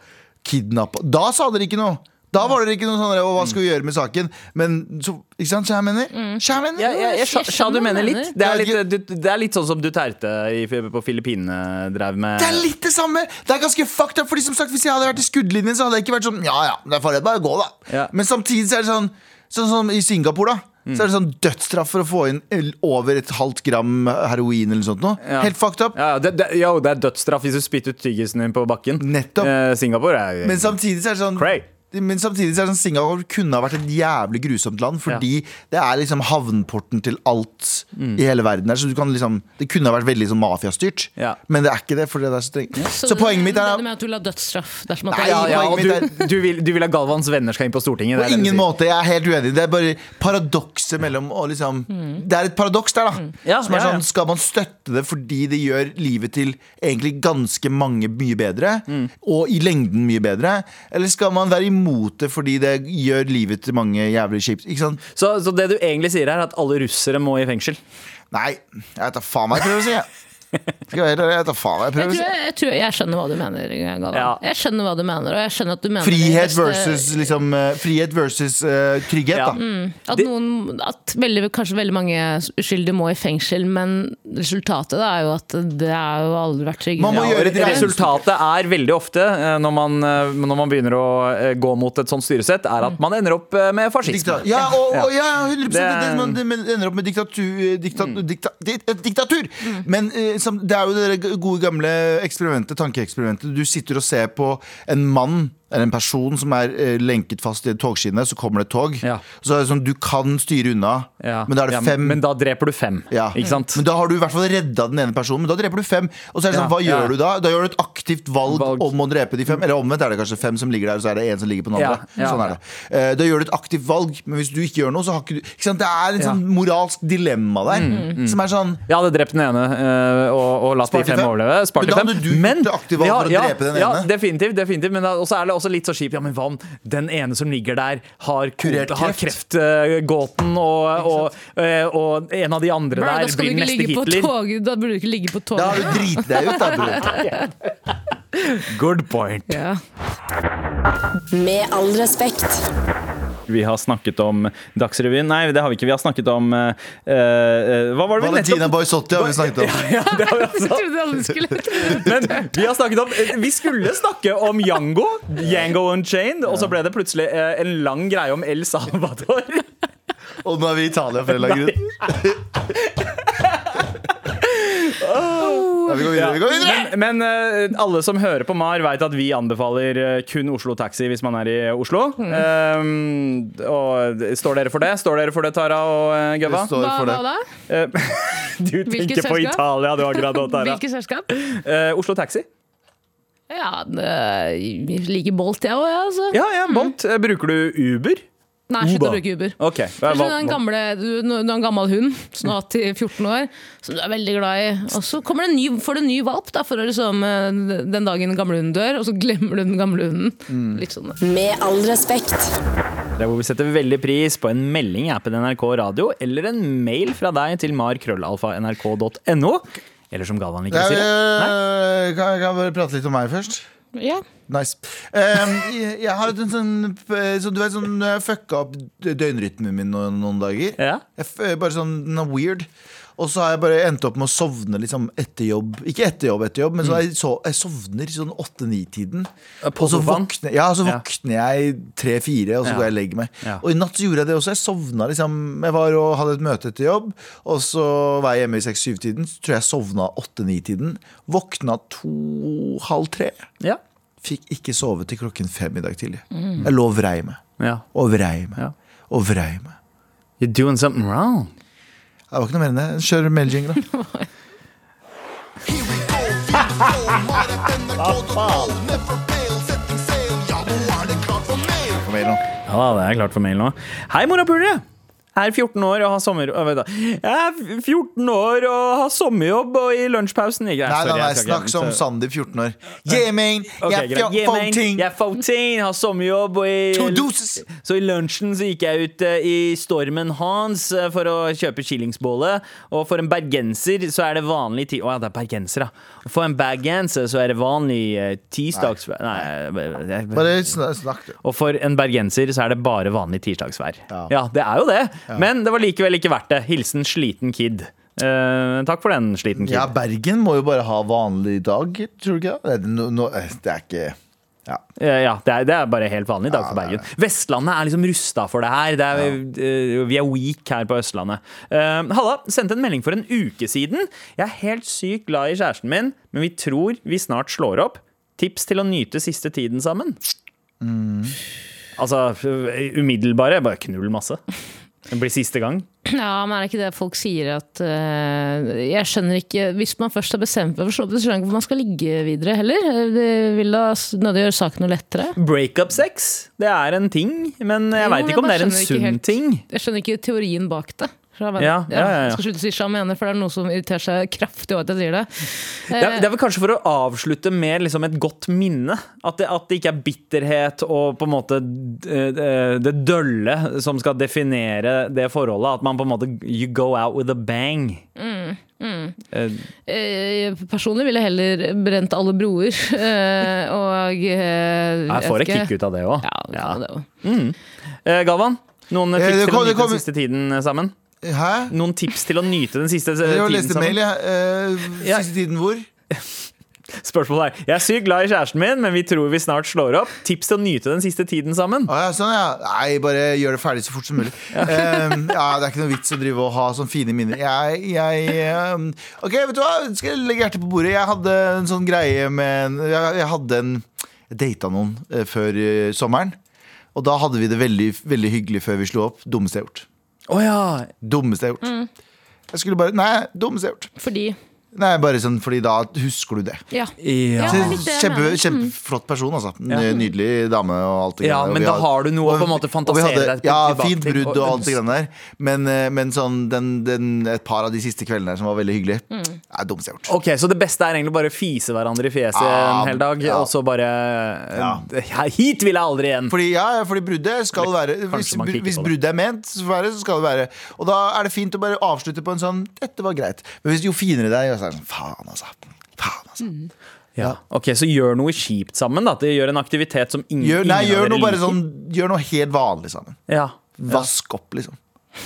kidnappa? Da sa dere ikke noe! Da var dere ikke noe sånn «Å, Hva skal vi gjøre med saken? Men så, ikke sant, jeg mener? Jeg mener Ja, ja, jeg, skjø- du mener litt. Det Det er litt, du- det er litt sånn som Duterte i, på Filippinene drev med. Det er litt det samme! Det er ganske fucked up. Fordi som sagt, Hvis jeg hadde vært i skuddlinjen, så hadde jeg ikke vært sånn Ja ja, det er farlig, bare gå, da. Ja. Men samtidig så er det sånn Sånn som i Singapore, da. Mm. Så er det sånn dødsstraff for å få inn over et halvt gram heroin eller sånt. Noe. Ja. Helt fucked up. Ja, det, det, jo, det er dødsstraff hvis du spytter ut tyggisen din på bakken. Nettopp. Eh, Singapore er Men samtidig så er det sånn cray. Men samtidig så er det sånn Singapore kunne ha vært et jævlig grusomt land, fordi det er liksom havnporten til alt Mm. i hele verden. her, Så du kan liksom, det kunne ha vært veldig sånn mafiastyrt, Ja. men det er ikke det. fordi det er så strengt. Så, du- poenget mitt er da at du vil ha dødsstraff Nei, det Ja, ja, du, du, vil, du vil at Galvans venner skal inn på Stortinget? På det det ingen måte, jeg er helt uenig. Det er bare paradokset mellom å liksom Det er et paradoks der, da. Ja, som er ja, ja. sånn, Skal man støtte det fordi det gjør livet til egentlig ganske mange mye bedre, og i lengden mye bedre? Eller skal man være imot det fordi det gjør livet til mange jævlig kjipt? Ikke sant? Så, så det du egentlig sier, er at alle russere må i fengsel? Nei, jeg vet da faen hva jeg prøver å si. Jeg. Skal jeg jeg vet faen jeg prøver jeg, tror jeg, tror jeg skjønner hva du mener, Galvan. Ja. Jeg skjønner hva du mener, og jeg skjønner at du mener Frihet beste- versus, liksom, eh, frihet versus uh, trygghet, Ja. da. At, Det- noen, at veldig, kanskje veldig mange uskyldige må i fengsel, men resultatet da er jo at det er jo aldri vært tryggere. Man må Ja, gjøre det Resultatet er veldig ofte, eh, når man, eh, når man begynner å eh, gå mot et sånt styresett, er at man ender opp eh, med fascisme. Ja, og, og, ja, 100 det, Det- man ender opp med diktatur, diktat, Mm. dikta, diktatur. Men eh, som, det er jo det gode gamle eksperimentet, tankeeksperimentet. Du sitter og ser på en mann eller en person som er eh, lenket fast i et togskinne, så kommer det et tog. Ja. Så er det sånn, Du kan styre unna, Ja. men da er det fem Men da dreper du fem. Ikke sant? Men da har du i hvert fall redda den ene personen, men da dreper du fem. Og så er det sånn, hva gjør du da? Da gjør du et aktivt valg, Valg. om å drepe de fem. Eller omvendt er det kanskje fem som ligger der, og så er det en som ligger på den andre. Sånn er det. Eh, Da gjør du et aktivt valg, men hvis du ikke gjør noe, så har ikke du ikke sant? Det er en sånn moralsk dilemma der. Mm, Som er sånn Jeg hadde drept den ene eh, og, og latt de fem overleve. Spart Men da hadde du gjort det aktive valg for å ja, drepe den ene. definitivt, definitivt. Men også er det også litt så kjipt. Ja, men hva om den ene som ligger der, har, Kurert har kreft? kreftgåten, og, og, eh, og en av de andre Bro, der blir neste Hitler? tog. Da burde du ikke ligge på toget. Da har du driti deg ut, da, bror. Good point. Ja. Med all respekt. Vi har snakket om Dagsrevyen. Nei, det har vi ikke. Vi har snakket om uh, eh, Hva var det vi Valentina Boisotti har vi snakket om. ja, det har vi også. Men vi har snakket om Vi skulle snakke om Yango, Yango Unchained, og så ble det plutselig eh, en lang greie om El Salvador. Og nå er vi i Italia for en eller annen grunn. Ja, vi går videre. Vi går videre. Men, men eh, alle som hører på MAR, vet at vi anbefaler eh, kun Oslo Taxi hvis man er i Oslo. Um, og Står dere for det? Står dere for det, Tara og Gøva? Hva, hva da? Eh, du Hvilket tenker på selskap? Italia, du akkurat nå, Tara. Hvilket selskap? Uh, Oslo Taxi. Ja, vi jeg liker Bolt, jeg òg, altså. Ja, ja, Bolt. Mm. Bruker du Uber? Nei, slutt å Uber. bruke Uber. Ok, Du har en gamle, du, du har en gammel hund Snart til i 14 år, som du er veldig glad i. Og så kommer det en ny, får du en ny valp da, for å liksom, eh, den dagen den gamle hunden dør, og så glemmer du den gamle hunden. Mm. Litt sånn. Med all respekt. Det er hvor vi setter veldig pris på en melding i appen NRK Radio, eller en mail fra deg til markrøllalfa.nrk.no. Eller som Galvan liker å si det. Jeg, kan kan bare prate litt om meg først? Ja. Nice. Um, jeg, har en sånn så Du vet sånn Jeg fucka opp døgnrytmen min noen, noen dager. Ja. Jeg, bare sånn den er weird. Og så har jeg bare endt opp med å sovne liksom etter jobb. Ikke etter jobb, etter jobb, men så jeg, so, jeg sovner sånn åtte-ni-tiden. Og så våkner, ja, så Ja. jeg tre-fire, og så Ja. går jeg og legger meg. Ja. Og i natt så gjorde jeg det også. Jeg sovna liksom Jeg var og hadde et møte etter jobb, og så var jeg hjemme i seks-syv-tiden. Så tror jeg jeg sovna åtte-ni-tiden. Våkna to-halv tre. Ja. Fikk ikke sove til klokken fem i dag tidlig. Jeg lå og vrei meg. ja. Og vrei meg. Ja. Og vrei meg. You're doing something wrong. Det var ikke noe mer enn det. Kjør melding, da. Igjen nå. Ja, det er klart for mail nå. Hei, morapuler! Er 14 år og har sommer... vent da. Jeg er 14 år og har sommerjobb og i lunsjpausen Nei, nei, nei, snakk som Sandeep, 14 år. Yeah, man! Jeg er 14! Jeg er 14, har sommerjobb, og i, så i lunsjen så gikk jeg ut eh, i stormen hans eh, for å kjøpe skillingsbolle. Og for en bergenser så er det vanlig tid Å ja, det er bergenser, ja. For en bergenser så er det vanlig eh, tirsdagsvær Nei, jeg- Bare sn- snakk, du. og for en bergenser så er det bare vanlig tirsdagsvær. Ja. Ja. det er jo det. Men det var likevel ikke verdt det. Hilsen sliten kid. Eh, takk for den, sliten kid. Ja, Bergen må jo bare ha vanlig dag, tror du ikke det? Det, no, no, det er ikke ja. Eh, ja, det er, det er bare helt vanlig dag Ja, for er Bergen. Vestlandet er liksom rusta for det her. Det er, eh, vi er weak her på Østlandet. Uh, Halla, sendte en melding for en uke siden. Jeg er helt sykt glad i kjæresten min, men vi tror vi snart slår opp. Tips til å nyte siste tiden sammen. Altså, umiddelbare. Bare knull masse. Det blir siste gang. Ja, men er det ikke det folk sier at uh, Jeg skjønner ikke Hvis man først har bestemt seg for skjønner jeg ikke hvor man skal ligge videre heller. Det vil da nødig gjøre saken noe lettere. Breakup-sex, det er en ting, men jeg veit ikke om det er en sunn helt- ting. Jeg skjønner ikke teorien bak det. Ja, ja, ja, ja. Jeg skal slutte å si sjamener, for det er noe som irriterer seg kraftig over at jeg sier det. Det er, det er vel kanskje for å avslutte med liksom et godt minne. At det, at det ikke er bitterhet og på en måte det, det dølle som skal definere det forholdet. At man på en måte You go out with a bang. Eh, Eh, Personlig ville jeg heller brent alle broer. eh, Og eh, Jeg får et kick ut av det òg. Ja, ja. mm. Eh, Galvan, noen Eh, tips det til den siste tiden sammen? Hæ? Noen tips til å nyte den siste eh, Jeg har tiden lest mail, sammen? jeg. Eh, Ja. Siste tiden hvor? Spørsmålet er Jeg er sykt glad i kjæresten min, men vi tror vi snart slår opp. Tips til å nyte den siste tiden sammen? Ah, ja, sånn ja. Nei, bare gjør det ferdig så fort som mulig. Um, ja, Det er ikke noe vits å drive og ha sånne fine minner. Jeg, jeg um, Ok, vet du hva? Skal jeg legge hjertet på bordet? Jeg hadde en sånn greie med jeg, jeg hadde en Jeg data noen uh, før uh, sommeren. Og da hadde vi det veldig, veldig hyggelig før vi slo opp. Dummeste jeg har gjort. Å ja. Dummeste jeg har gjort. Jeg skulle bare Nei, dummeste jeg har gjort. Fordi Nei, bare sånn, fordi da husker du det. Ja. Ja. Det Kjempe, kjempeflott person, altså. Nydelig dame og alt det Ja, greiene men da har- har du noe å på en måte fantasere hadde- deg Ja, fint brudd og alt det greiene der. Men, eh, men sånn den, den, et par av de siste kveldene her som var veldig hyggelige, Mm. er har gjort. Ok, Så det beste er egentlig bare fise hverandre i fjeset Ja, en hel dag, ja. og så bare Ja. ja, Hit vil jeg aldri igjen! Fordi, ja, fordi bruddet skal være Hvis, hvis bruddet er ment, så så skal det være. Og da er det fint å bare avslutte på en sånn 'Dette var greit'. Men hvis jo finere det er, så er det sånn Faen, altså. Faen, altså. Mm. Ja. Ok, Så gjør noe kjipt sammen. da Gjør en aktivitet som ingen, Gjør, nei, ingen gjør noe bare liker. sånn Gjør noe helt vanlig sammen. Ja. Vask opp, liksom.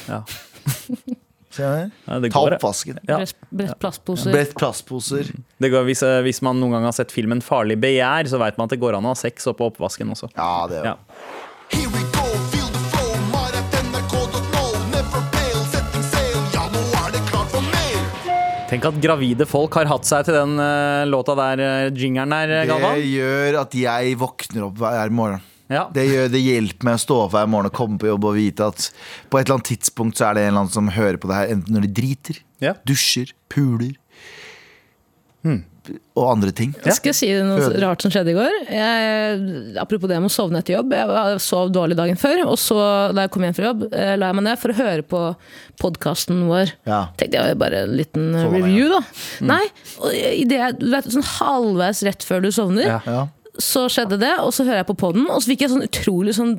Ja. Ja, det Ta går, opp vasken. Ja. Brett, brett plastposer. Brett plastposer. Går, hvis, eh, hvis man noen gang har sett filmen 'Farlig begjær', så veit man at det går an å ha sex oppå oppvasken også. Ja, det er Ja. Tenk at gravide folk har hatt seg til den uh, låta der, uh, jingeren der, Galvan. Det gjør at jeg våkner opp hver morgen. Ja. Det, gjør, det hjelper meg å stå opp hver morgen og komme på jobb og vite at på et eller annet tidspunkt så er det en eller annen som hører på det her, enten når de driter, Ja. dusjer, puler og andre ting. Skal jeg si noe rart som skjedde i går? Jeg, apropos det med å sovne etter jobb. Jeg sov dårlig dagen før, og så da jeg kom hjem fra jobb, eh, la jeg meg ned for å høre på podkasten vår. Ja. Tenkte jeg bare en liten eh, review, da. Nei, og i det, du vet, sånn halvveis rett før du sovner, Ja. Ja. Så skjedde det, og så hører jeg på podden, og så fikk jeg sånn utrolig sånn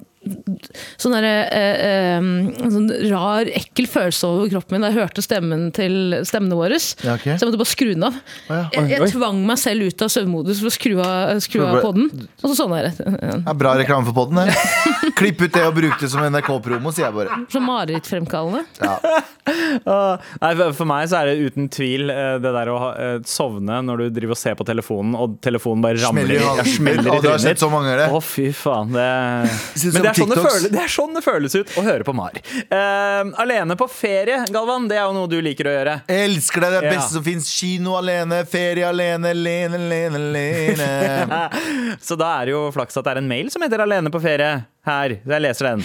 Sånn der, eh, eh, sånn rar, ekkel følelse over kroppen min da jeg hørte stemmen til stemmene våre. Ja, okay. Så jeg måtte bare skru den av. ja. Jeg, Oi. jeg tvang meg selv ut av søvnmodus for å skru av, skru av podden. Og så sovna jeg rett. Det er bra reklame for podden. det. Klipp ut det og bruk det som NRK-promo, sier jeg bare. Så marerittfremkallende. Ja. Nei, for- meg så er det uten tvil eh, det der å ha, eh, sovne når du driver og ser på telefonen, og telefonen bare ramler i ja, smeller i du har trynet det. Å, fy faen. Det... Men det er, sånn det, føles, det er sånn det føles ut å høre på Mar. Uh, alene på ferie, Galvan, det er jo noe du liker å gjøre. Jeg elsker det. Det er det Ja. beste som fins. Kino alene, ferie alene, alene, alene, alene. Så da er det jo flaks at det er en mail som heter 'Alene på ferie' her. Jeg leser den.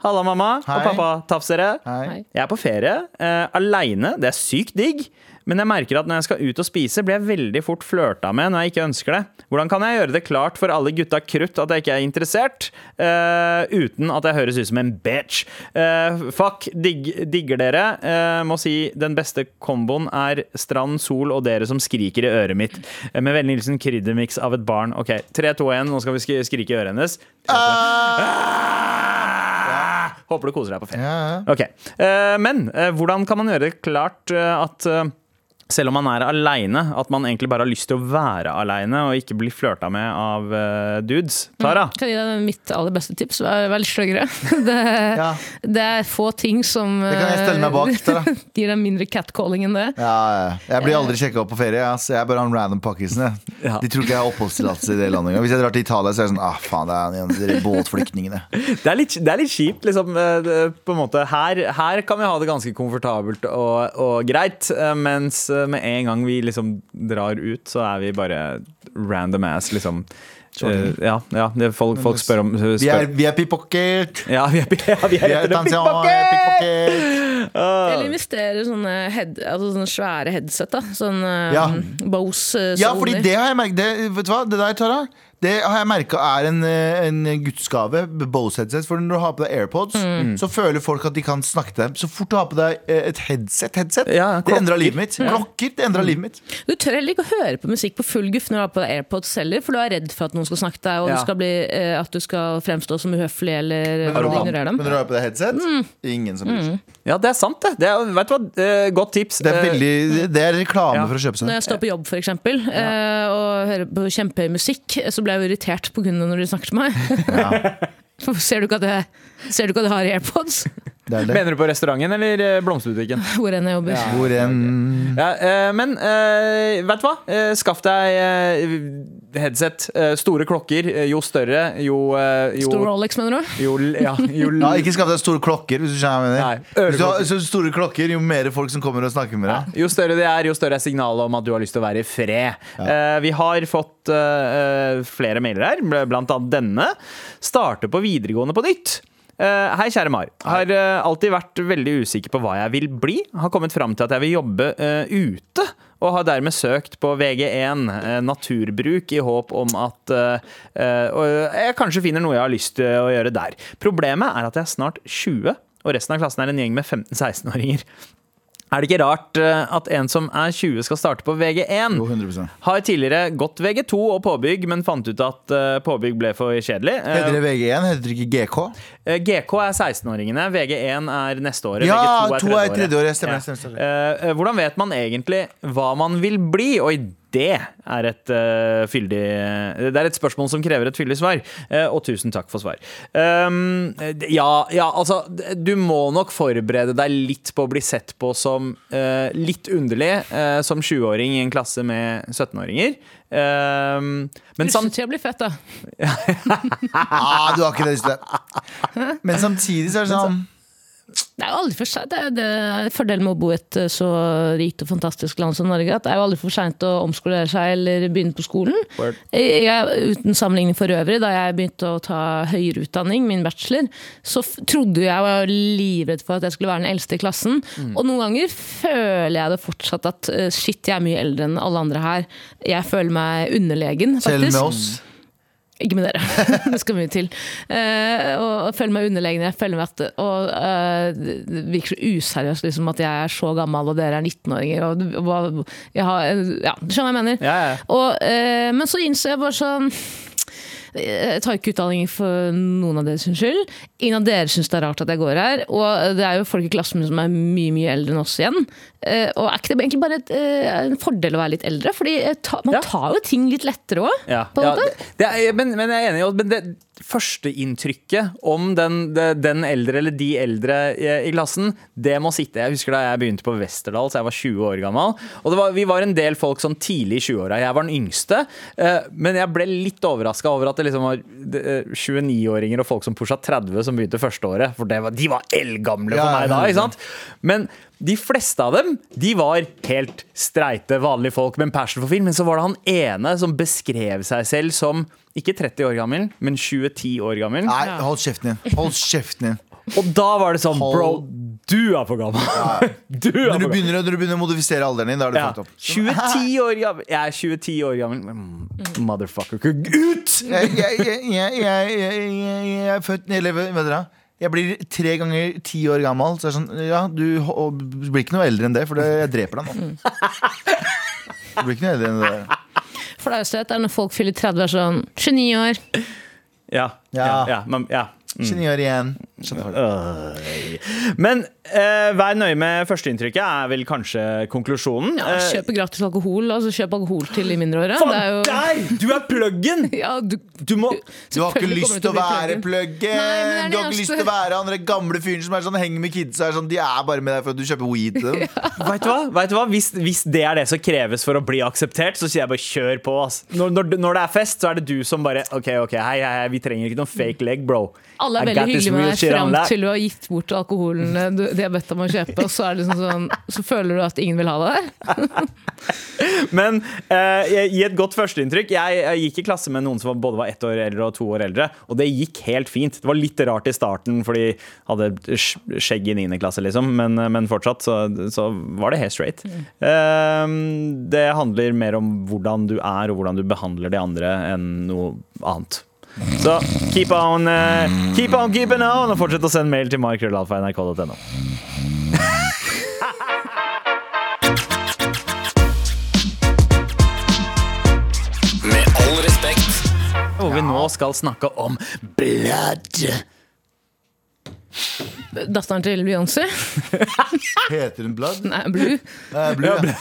Halla, mamma Hei. og pappa tafsere. Hei. Jeg er på ferie, uh, aleine. Det er sykt digg. Men jeg merker at når jeg skal ut og spise, blir jeg veldig fort flørta med når jeg ikke ønsker det. Hvordan kan jeg gjøre det klart for alle gutta krutt at jeg ikke er interessert, uh, uten at jeg høres ut som en bitch? Uh, fuck, Dig, digger dere. Uh, må si den beste komboen er strand, sol og dere som skriker i øret mitt. Med vennlig hilsen kryddermiks av et barn. Ok, 3, 2, 1, nå skal vi skrike i øret hennes. Ah! Håper du koser deg på ferie. Ja, ja. Ok, eh, Men eh, hvordan kan man gjøre det klart eh, at selv om man er aleine, at man egentlig bare har lyst til å være aleine og ikke bli flørta med av uh, dudes? Tara? Kan jeg gi deg mitt aller beste tips? Vær, vær litt sluggere. Det, Ja. det er få ting som Det kan jeg stelle meg bak. Tara. eh, gir deg mindre catcalling enn det. Ja, ja. Jeg blir aldri sjekka opp på ferie. Ja, så jeg er bare han random pakkisen. Ja. De tror ikke jeg har oppholdstillatelse i det landet engang. Hvis jeg drar til Italia, så er det sånn Ah, faen, det er en av de båtflyktningene. Det er litt, det er litt kjipt, liksom. eh, På en måte. Her, her kan vi ha det ganske komfortabelt og, og greit, mens med en gang vi liksom drar ut, så er vi bare random ass, liksom. Uh, ja, ja det, folk, folk spør om spør. Vi er, vi er pickpocket! Ja, vi er, ja, vi er Vi er Pickpocket! Uh. Eller investere sånne, head, altså sånne svære headset. da Sånn Ja. Bose-soner. Ja, fordi det har jeg merket det, Vet du hva, det der, Tara Det har jeg merket er en, eh, en gudsgave Bose headset For når du har på deg Airpods Mm. Så føler folk at de kan snakke til dem Så fort du har på deg eh, et headset, headset Ja, Det endra livet mitt Klokker, det mm. livet mitt Du tør heller ikke å høre på musikk på full guff når du har på deg AirPods heller, for du er redd for at noen skal snakke til deg, og Ja. du skal bli, eh, at du skal fremstå som uhøflig eller ignorere ignorere men når du har på deg headset Mm. Ingen som bryr seg Ja, det er sant, det. det er, vet du hva? Eh, Godt tips. Det er veldig Det er reklame Ja. for å kjøpe seg Når jeg står på jobb for eksempel, eh, og hører på kjempehøy musikk, så blir jeg jo irritert på kundene når de snakker til meg. ser, du ikke at jeg, ser du ikke at jeg har AirPods? Det det Mener du på restauranten eller eh, blomsterbutikken? Hvor enn jeg jobber. Hvor enn... Ja, eh, men eh, vet du hva? Skaff deg headset. Store klokker. Jo større, jo, jo Stor Rolex, mener du? Jo, ja, jo Ja, ikke skaff deg store klokker Hvis du skjønner hva jeg Nei, mener Hvis du har så store klokker Jo mer folk som kommer og snakker med deg Jo større det er, jo større er signalet om at du har lyst til å være i fred. Eh, vi har fått flere mailer her, bl- blant annet denne. Starte på videregående på nytt. Eh, hei, kjære Mar. Har eh, alltid vært veldig usikker på hva jeg vil bli. Har kommet fram til at jeg vil jobbe uh, ute. Og har dermed søkt på VG1 eh, naturbruk i håp om at eh, eh, jeg kanskje finner noe jeg har lyst til å gjøre der. Problemet er at jeg er snart 20, og resten av klassen er en gjeng med 15-16-åringer. Er det ikke rart eh, at en som er 20 skal starte på VG1? Jo, 100% Har tidligere gått VG2 og påbygg, men fant ut at eh, påbygg ble for kjedelig. Eh, Heter det VG1? Heter det ikke GK? eh, GK er 16-åringene, VG1 er neste året. Ja, VG2 to er tredje tredje året, stemmer, Ja. stemmer, stemmer. Eh, eh, hvordan vet man egentlig hva man vil bli? Oi, det er et uh, fyldig Det er et spørsmål som krever et fyldig svar. Uh, og tusen takk for svar. Um, ja, ja, altså Du må nok forberede deg litt på å bli sett på som uh, litt underlig som 20-åring i en klasse med 17-åringer. Um, men sam Russetida blir fett, da. Ah, du har ikke det lyst til. Men samtidig så er det sånn Det er jo aldri for sent. Det er, det er fordelen med å bo i et eh, så rikt og fantastisk land som Norge. At det er jo aldri for seint å omskolere seg eller begynne på skolen. Jeg, jeg, uten sammenligning for øvrig, da jeg begynte å ta høyere utdanning, min bachelor, så trodde jeg var livredd for at jeg skulle være den eldste i klassen. Mm. Og noen ganger føler jeg det fortsatt at eh, shit, jeg er mye eldre enn alle andre her. Jeg føler meg underlegen, faktisk. Selv med oss. Ikke med dere. det skal mye til. Uh, og, føler meg underlegen. Jeg føler meg at og, uh, Det virker så useriøst liksom, at jeg er så gammel og dere er 19-åringer. Og, og, jeg har, ja, du skjønner hva jeg mener? Ja, ja. Og, uh, men så innser jeg bare sånn jeg tar ikke utdanning for noen av deres skyld. Ingen av dere syns det er rart at jeg går her. Og det er jo folk i klassen min som er mye mye eldre enn oss igjen. Eh, Og er ikke det egentlig bare et, eh, en fordel å være litt eldre? Fordi man tar jo ting litt lettere òg. Ja, ja, det, det er, men, men jeg er enig. i det førsteinntrykket om den, den eldre eller de eldre i, i klassen, det må sitte. Jeg husker da jeg begynte på Westerdal, så jeg var 20 år gammel. Og det var, vi var en del folk sånn tidlig i 20-åra. Jeg var den yngste. eh, Men jeg ble litt overraska over at det liksom var eh, 29-åringer og folk som pusha 30 som begynte første året. For det var, de var eldgamle for meg da. ikke sant? Men de fleste av dem de var helt streite, vanlige folk med en passion for film. Men så var det han ene som beskrev seg selv som ikke 30 år gammel, men 2010 år gammel. Nei, hold kjeften din. Hold kjeften din. Og da var det sånn Bro, du er for gammel! Du er Når du begynner, når du begynner å modifisere alderen din, da er det Ja. fucked up. 2010 år gammel. Jeg er 2010 år gammel. Mm, Motherfucker. Ut! Jeg, jeg, jeg, jeg, jeg, jeg, jeg, jeg er født Eller vet dere jeg blir tre ganger ti år gammel. Så er sånn, ja, du blir ikke noe eldre enn det, for det, jeg dreper deg nå. Du blir ikke noe eldre enn det. Flausthet er når folk fyller 30 og er sånn 29 år. Ja. ja. Ja. ja, men, ja. 29 år igjen. Men eh, vær nøye med førsteinntrykket, er vel kanskje konklusjonen. Ja, Eh, kjøpe gratis alkohol. Altså kjøp alkohol til de mindreårige. Faen, jo der! Du er pluggen! ja, du, Du må Du har ikke lyst til å være pluggen! Du har ikke lyst til å være han gamle fyren som er sånn, henger med kids. Er sånn, de er bare med deg for at du kjøper weed til dem. Vet du hva? Vet du hva? Hvis, hvis det er det som kreves for å bli akseptert, så sier jeg bare kjør på. Når, når, når det er fest, så er det du som bare OK, ok, hei, hei, hei vi trenger ikke noen fake leg, bro. Alle er veldig hyggelige med deg fram til du har gitt bort alkoholen eh, du, de har bedt om å kjøpe, og så, det liksom sånn, så føler du at ingen vil ha det der? Men eh, gi et godt førsteinntrykk. Jeg, jeg gikk i klasse med noen som både var ett år eldre og to år eldre, og det gikk helt fint. Det var litt rart i starten, for de hadde skjegg i 9. klasse, liksom, men, men fortsatt så, så var det helt straight. Eh, det handler mer om hvordan du er og hvordan du behandler de andre, enn noe annet. Så keep on, uh, keep on keeping on, og fortsett å sende mail til markrøllalfa.nrk.no. Med all respekt. Hvor vi nå skal snakke om blood. Datteren til Beyoncé? Heter hun Blood? Nei, Blue. Nei, Blue, ja.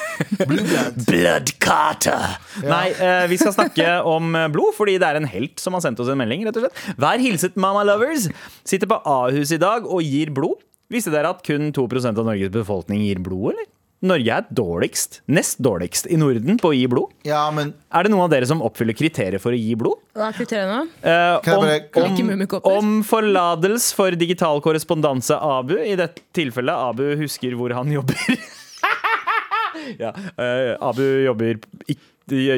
Blue Blood. Blood Carter. Nei, eh, vi skal snakke om eh, blod, fordi det er en helt som har sendt oss en melding. rett og slett. Vær hilset, Mama Lovers. Sitter på Ahus i dag og gir blod. Visste dere at kun 2 av Norges befolkning gir blod, eller? Norge er dårligst, nest dårligst i Norden på å gi blod. Ja, men Er det noen av dere som oppfyller kriterier for å gi blod? Hva er kriteriene? Eh, om, om, om forlatelse for digital korrespondanse, Abu. I dette tilfellet Abu husker hvor han jobber. ja, eh, Abu jobber,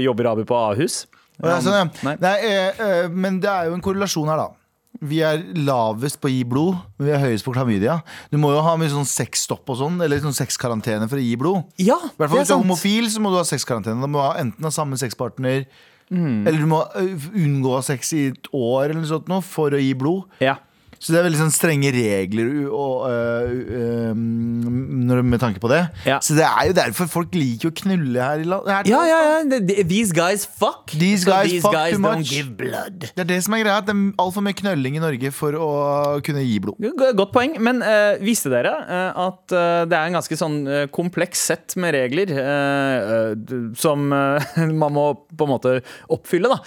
jobber Abu på Ahus. Ja, sånn, ja. Nei. Nei, eh, eh, men det er jo en korrelasjon her, da. Vi er lavest på å gi blod, men vi er høyest på klamydia. Du må jo ha mye sånn sexstopp og sånn, eller sånn sexkarantene for å gi blod. Ja, I hvert fall er Hvis du er sant. homofil, så må du ha sexkarantene. Da må du ha enten ha samme sexpartner, Mm. eller du må ø, unngå sex i et år eller noe sånt nå, for å gi blod. Ja. Så det er veldig sånn strenge regler og, ø, ø, um, med tanke på det. Ja. Så det er jo derfor folk liker å knulle her i landet. Ja, ja, ja. These guys fuck. These guys these fuck guys too don't much. give blood. Det er det som er greia. Det er altfor mye knølling i Norge for å kunne gi blod. Godt poeng, men eh, visste dere eh, at eh, det er en ganske sånn eh, kompleks sett med regler som man må på en måte oppfylle da,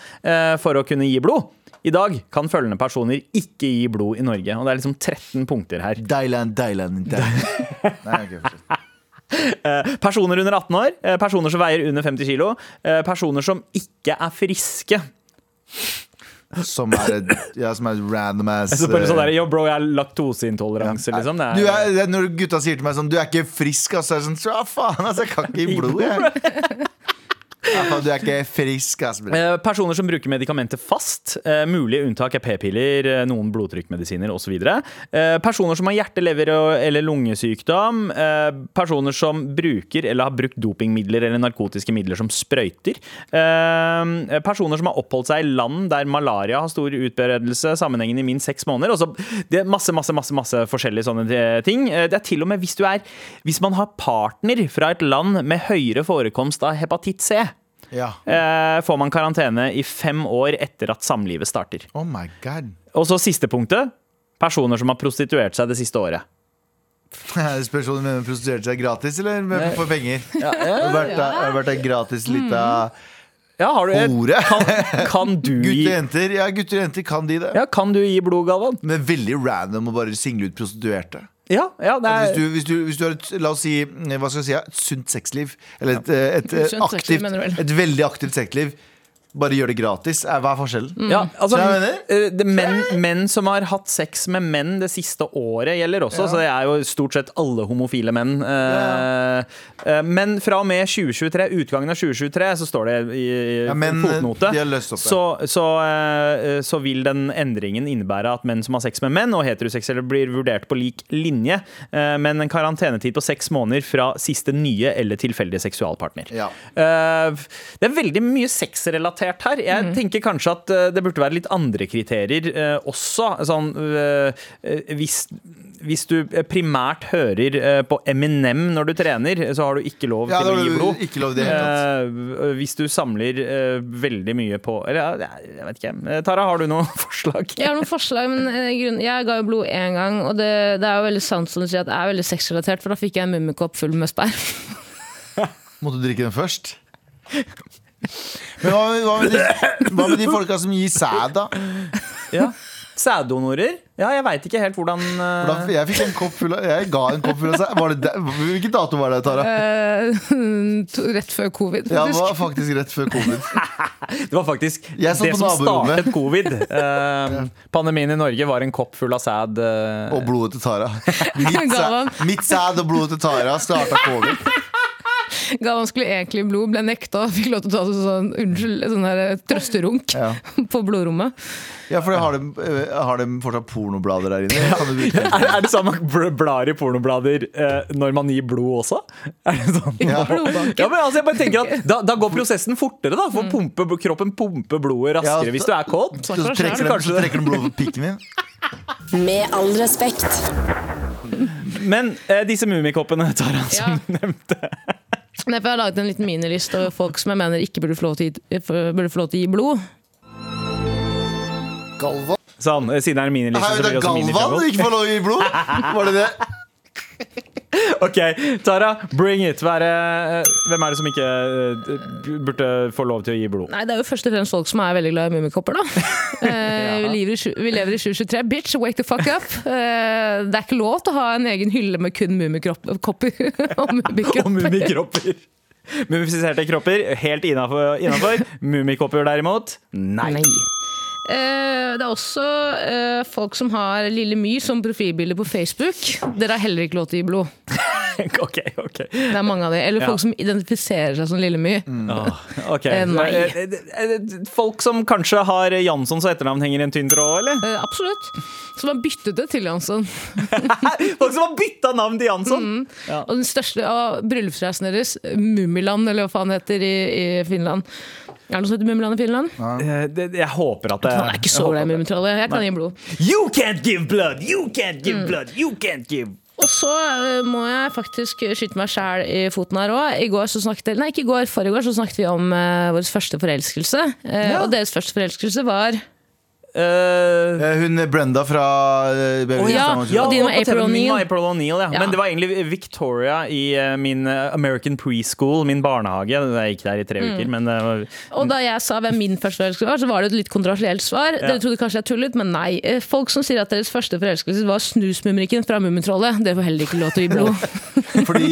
for å kunne gi blod? I dag kan følgende personer ikke gi blod i Norge, og det er liksom 13 punkter her. Deiland, Deiland, Deiland. Nei, okay. Eh, Personer under 18 år, eh, personer som veier under 50 kilo, eh, personer som ikke er friske. Som er et, ja, som er et random ass Så bare sånn der, Yo, bro, jeg har laktoseintoleranse, liksom. Det er, du er, det er når gutta sier til meg sånn Du er ikke frisk, altså. Så er jeg sånn Ja, faen, altså, Jeg kan ikke gi blod, jeg. Du er ikke frisk, Asbjørn. Eh, Personer som bruker medikamenter fast. Eh, mulige unntak er p-piller, eh, noen blodtrykkmedisiner osv. Eh, personer som har hjerte-, lever- eller lungesykdom. Eh, personer som bruker eller har brukt dopingmidler eller narkotiske midler som sprøyter. Personer som har oppholdt seg i land der malaria har stor utbredelse sammenhengende i minst seks måneder. Også, det er masse, masse, masse, masse forskjellige sånne ting. Det er til og med hvis du er Hvis man har partner fra et land med høyere forekomst av hepatitt C Ja. eh, får man karantene i fem år etter at samlivet starter. Oh my god. Og så siste punktet. Personer som har prostituert seg det siste året. Spørs om mener prostituerte seg gratis eller med, for penger. Har ja, vært der- vært en gratis lita Ja, har du hore? Kan, kan du Gutter jenter, ja, gutter og jenter kan de det. ja, Kan du gi blod, Galvan? Men veldig random å bare single ut prostituerte. Ja, ja, det Hvis er du, hvis, du, hvis du har et, la oss si, hva skal jeg si, et sunt sexliv, eller et, eh, et, et, aktivt, du vel? et veldig aktivt sexliv, bare gjør det gratis. Hva er forskjellen? ja, altså, jeg mener- eh, det, menn, menn som har hatt sex med menn det siste året, gjelder også. Så det er jo stort sett alle homofile menn. Eh, eh, Men fra og med 2023, utgangen av 2023 så står det i, Ja, menn, fotnote de har løst opp det. så, så, så vil den endringen innebære at menn som har sex med menn og heteroseksuelle blir vurdert på lik linje, men en karantenetid på seks måneder fra siste nye eller tilfeldige seksualpartner. Ja. Eh, Det er veldig mye sexrelatert her. Jeg tenker kanskje at eh, det burde være litt andre kriterier eh, også. Sånn, eh, eh, hvis, hvis du primært hører eh, på Eminem når du trener, så har du ikke lov Ja, til å gi blod. ikke lov det. Eh, hvis du samler eh, veldig mye på Eller ja, jeg vet ikke. Tara, har du noen forslag? Jeg har noen forslag, men grunn- jeg ga jo blod én gang, og det, det er jo veldig sant som du sier at det er veldig sexrelatert, for da fikk jeg en mummikopp full med sperm. Måtte du drikke den først? Men hva, hva, med de, hva med de folka som gir sæd, da? Ja. Sæddonorer? Ja, jeg veit ikke helt hvordan uh... Da, jeg fikk en kopp full av Jeg ga en kopp full av sæd. Var det der? Hvilken dato var det, Tara? Uh, to- rett før covid. Ja, det var faktisk rett før covid. Det var faktisk det som startet covid. Uh, pandemien i Norge var en kopp full av sæd. Og blodet til Tara. Mitt, sæd, mitt sæd og blodet til Tara starta covid. Galvan vanskelig egentlig blod, ble nekta og fikk lov til å ta sånn, unnskyld, sånn her trøsterunk Ja. på blodrommet. Ja, for har de, øh, har de fortsatt pornoblader der inne? Ja. du er, er det sånn man bl- blar i pornoblader eh, når man gir blod også? Er det sånn? Ja. Ja, men altså, jeg bare tenker at da, da går prosessen fortere, da. For pumpe, kroppen pumper blodet raskere Ja, hvis du er kåt. Så trekker, om de, så trekker de blodet på pikken din? Med all respekt. Men eh, disse mummikoppene, Taran, som Ja. nevnte Derfor har jeg laget en liten miniliste over folk som jeg mener ikke burde få lov til, å gi- burde få lov til å gi blod. Galvan? Sånn, siden det er en miniliste, så blir det også Galvan du ikke får lov til å gi blod? Var det det? Ok, Tara, bring it. Er eh, hvem er det som ikke eh, burde få lov til å gi blod? Nei, Det er jo først og fremst folk som er veldig glad i mummikopper, da. ja. vi, lever i, vi lever i 2023. Bitch, wake the fuck up! Eh, det er ikke lov til å ha en egen hylle med kun mummikopper og mummikropper. Mumifiserte kropper, helt innafor. Mummikopper derimot, nei. Nei. Eh, det er også eh, folk som har Lille My som profilbilde på Facebook. Dere har heller ikke lov til å gi blod. ok, ok. Det er mange av de. Eller Ja. folk som identifiserer seg som Lille My. Oh, okay. Eh, nei. Eh, eh, Folk som kanskje har Jansson som etternavn, henger i en tynn tråd, eller? Eh, absolutt. Som har byttet det til Jansson. Folk som har bytta navn til Jansson! Og den største av bryllupsreisen deres, Mummiland, eller hva faen det heter i, i Finland. Er det noe som heter Mummiland i Finland? Ja. det- Jeg håper at det Han er ikke så glad i Mummitrollet. Jeg kan gi blod. You can't give blood! You can't give blood! You can't give Og så eh, må jeg faktisk skyte meg sjæl i foten her òg. I går så snakket Nei, ikke i går, forrige går så snakket vi om uh, vår første forelskelse. Eh, Og deres første forelskelse var Eh, Eh, Hun Brenda fra uh, oh, ja, ja. og din var April TV-en O'Neil. var April O'Neil, ja. Ja. Men det var egentlig Victoria i uh, min American preschool, min barnehage. Jeg gikk der i tre Mm. uker, men det Og da jeg sa hvem min første forelskelse var, så var det et litt kontroversielt svar. Dere trodde kanskje jeg tullet, men nei. Folk som sier at deres første forelskelse var snusmumrikken fra Mummitrollet, dere får heller ikke lov til å gi blod. Fordi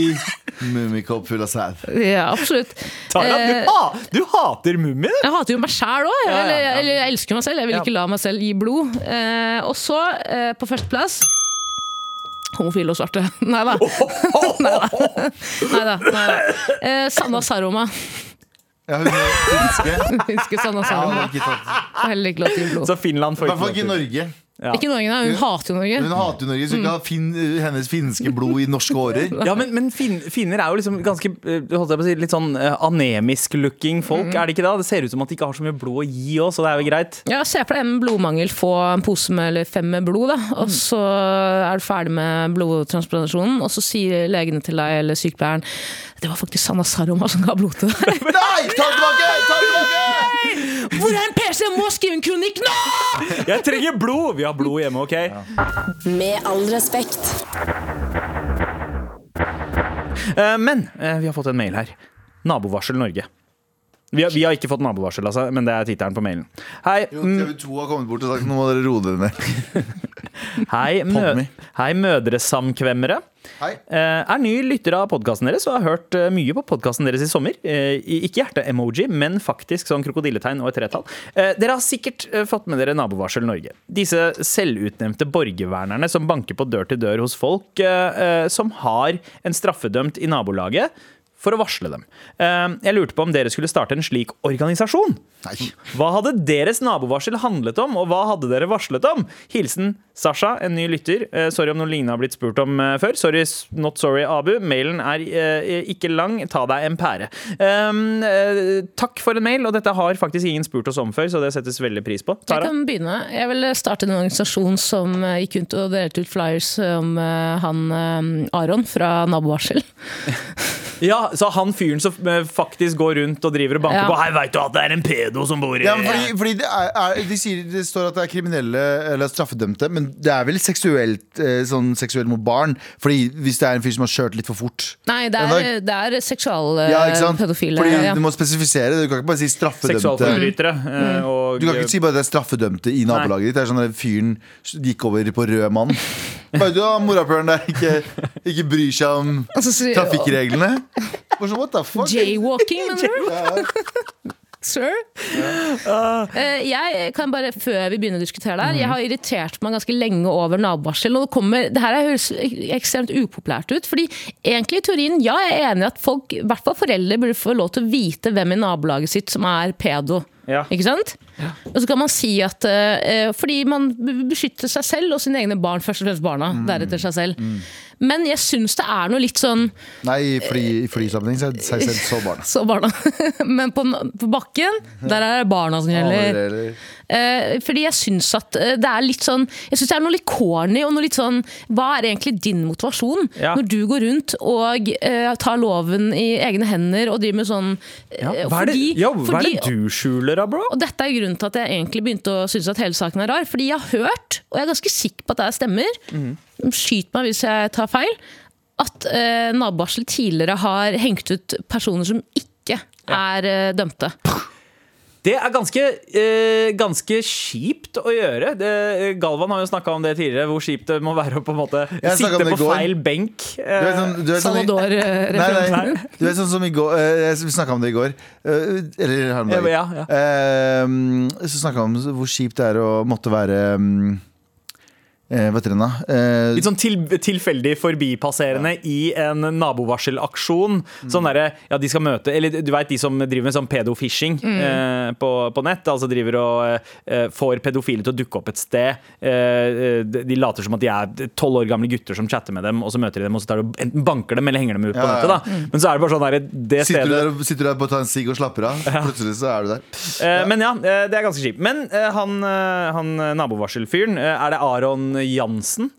Mummikopp full av sæd. ja, absolutt. Tara, Eh, du, ha, du hater mummien! Jeg hater jo meg sjæl òg. Ja, ja, Eller, ja. eller jeg elsker meg selv. Jeg vil ikke la meg selv gi blod. Eh, og så, eh, på førsteplass Homofile og svarte. Nei da. Nei da. Eh, Sanna Saroma. Ja, hun er finske. Finske Sanna Ja, Saroma. ikke tatt. Får Heller ikke lov til å gi blod. Så Finland I får hvert fall ikke til. Norge. Ja. Ikke Norge, nei. Hun hater jo Norge. Hun hater jo Norge, så hun kan ha fin, hennes finske blod i norske årer. Ja, men, men fin, finner er jo liksom ganske eh, holdt jeg på å si, litt sånn eh, anemisk-looking folk, Mm. er det ikke det? Det ser ut som at de ikke har så mye blod å gi òg, så det er jo greit. Ja, Se for deg en blodmangel, få en pose med eller fem med blod, da. og så er du ferdig med blodtransplantasjonen, og så sier legene til deg eller sykepleieren det var faktisk Sanna Saroma som ga blod til deg. Nei! Ta det tilbake! Ta tilbake! Hvor er en PC? Jeg må skrive en kronikk nå! Jeg trenger blod! Vi har blod hjemme, OK? Med all respekt. Eh, Men eh, vi har fått en mail her. Nabovarsel Norge. Vi har, vi har ikke fått nabovarsel, altså, men det er tittelen på mailen. Hei, Jo, mm, TV 2 har kommet bort og sagt nå må dere roe dere ned. hei, mø hei mødresamkvemmere. Hei. Eh, er ny lytter av podkasten deres og har hørt eh, mye på podkasten deres i sommer. Eh, ikke hjerte-emoji, men faktisk sånn krokodilletegn og et tretall. Dere har sikkert fått med dere Nabovarsel Norge. Disse selvutnevnte borgervernerne som banker på dør til dør hos folk som har en straffedømt i nabolaget. For å varsle dem. Eh, Jeg lurte på om dere skulle starte en slik organisasjon. Nei. Hva hadde deres nabovarsel handlet om, og hva hadde dere varslet om? Hilsen Sasha, en ny lytter. Eh, sorry om noe lignende har blitt spurt om eh, før. Sorry, not sorry, Abu. Mailen er eh, ikke lang. Ta deg en pære. Um, eh, takk for en mail, og dette har faktisk ingen spurt oss om før, så det settes veldig pris på. Jeg kan begynne. Jeg vil starte en organisasjon som gikk rundt og delte ut flyers om han Aron fra Nabovarsel. Ja, så han fyren som eh, faktisk går rundt og driver og banker Ja. på Hei, veit du at det er en pedo som bor i Ja, fordi, fordi det, er, er, de sier, det står at det er kriminelle eller straffedømte, men det er vel seksuelt, eh, sånn seksuelt mot barn? Fordi Hvis det er en fyr som har kjørt litt for fort Nei, det er, det er seksualpedofile. ja, ikke sant? pedofile. Fordi ja. Du må spesifisere det. Du kan ikke bare si straffedømte. eh, Og, Du kan ikke si bare det er straffedømte i nabolaget ditt. Det er sånn at fyren gikk over på rød mann. Bare du da, morapuleren der ikke, ikke bryr seg om Altså, så- trafikkreglene. Bare sånn, what the fuck? Jaywalking, mener du? Ja. Sir? Uh, jeg kan bare, Før vi begynner å diskutere det her, jeg har irritert meg ganske lenge over nabovarsel. Og det, kommer, det her høres ekstremt upopulært ut. fordi egentlig i teorien, ja, jeg er enig i at folk, i hvert fall foreldre, burde få lov til å vite hvem i nabolaget sitt som er pedo. Ja. Ikke sant? Og så kan man si at eh, fordi man beskytter seg selv og sine egne barn, først og fremst barna, deretter seg selv. Men jeg syns det er noe litt sånn Nei, i fly- i flysammenheng så er det så barna. så barna. Men på, på bakken, der er det barna som gjelder. Eh, fordi jeg syns at eh, det er litt sånn Jeg synes det er noe litt corny og noe litt sånn Hva er egentlig din motivasjon Ja. når du går rundt og eh, tar loven i egne hender og driver med sånn eh, ja, hva, er det, fordi- jo, hva er det du skjuler da, bro? og dette er grunnen til at jeg egentlig begynte å synes at hele saken er rar. Fordi jeg har hørt, og jeg er ganske sikker på at det stemmer, stemmer, skyt meg hvis jeg tar feil, at eh, nabovarsel tidligere har hengt ut personer som ikke er eh, dømte. Det er ganske, eh, ganske kjipt å gjøre. Det, Galvan har jo snakka om det tidligere, hvor kjipt det må være å på en måte Jeg snakket om sitte det i på går. feil benk. Du vet sånn, du vet sånn, i- Nei, eh, nei, du vet sånn som i går eh, Vi snakka om det i går. eh, Eller her om dagen. Ja, ja. Eh, så snakka vi om hvor kjipt det er å måtte være mm, eh, den. Eh, Litt sånn til, tilfeldig forbipasserende i en nabovarselaksjon. Sånn derre, ja, de skal møte Eller du veit de som driver med sånn pedofishing eh, på, på nett. Altså driver og eh, får pedofile til å dukke opp et sted. Eh, de de later som at de er tolv år gamle gutter som chatter med dem, og så møter de dem, og så tar du enten banker dem eller henger dem ut på Ja, ja. nettet. da Men så er det bare sånn der, det sitter, du der, sitter du der på å ta en sigg og slapper av, plutselig så er du der. Eh, Men ja, det er ganske kjipt. Men eh, han, han nabovarselfyren, er det Aron Jansen?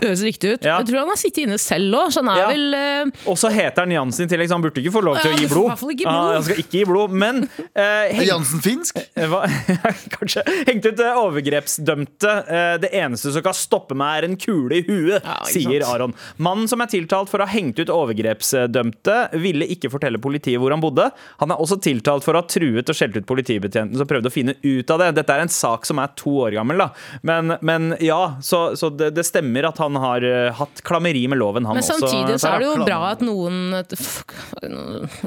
Det høres riktig ut. Ja. Jeg tror han har sittet inne selv òg, så han er Ja. vel eh, Og så heter han Jansen i tillegg, så han burde ikke få lov til Ja, å gi blod. blod. Ah, han skal ikke gi blod, men uh, heng, Jansen finsk? eh, hva, Kanskje. Hengt ut eh, overgrepsdømte. Uh, det eneste som kan stoppe meg, er en kule i huet, Ja, sier sant. Aron. Mannen som er tiltalt for å ha hengt ut overgrepsdømte, ville ikke fortelle politiet hvor han bodde. Han er også tiltalt for å ha truet og skjelt ut politibetjenten som prøvde å finne ut av det. Dette er en sak som er to år gammel, da. Men, men ja, så, så det, det stemmer at han har eh, hatt klammeri med loven, han Men også. samtidig så er det jo bra at noen fuck,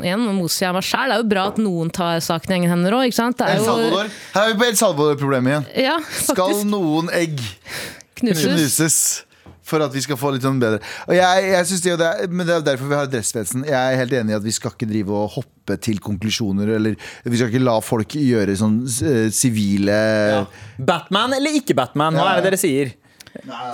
Igjen nå moser jeg meg sjæl. Det er jo bra at noen tar saken i egne hender òg, ikke sant? Det El er jo, Salvador. Her er vi på El Salvador-problemet igjen. ja, Skal noen egg Knuses. knuses? For at vi skal få litt sånn bedre Og jeg, jeg synes det, det er, Men det er derfor vi har Dressspetsen Jeg er helt enig i at vi skal ikke drive og hoppe til konklusjoner Eller vi skal ikke la folk gjøre sånn sivile sivile Ja. Batman eller ikke Batman? Hva er det dere sier?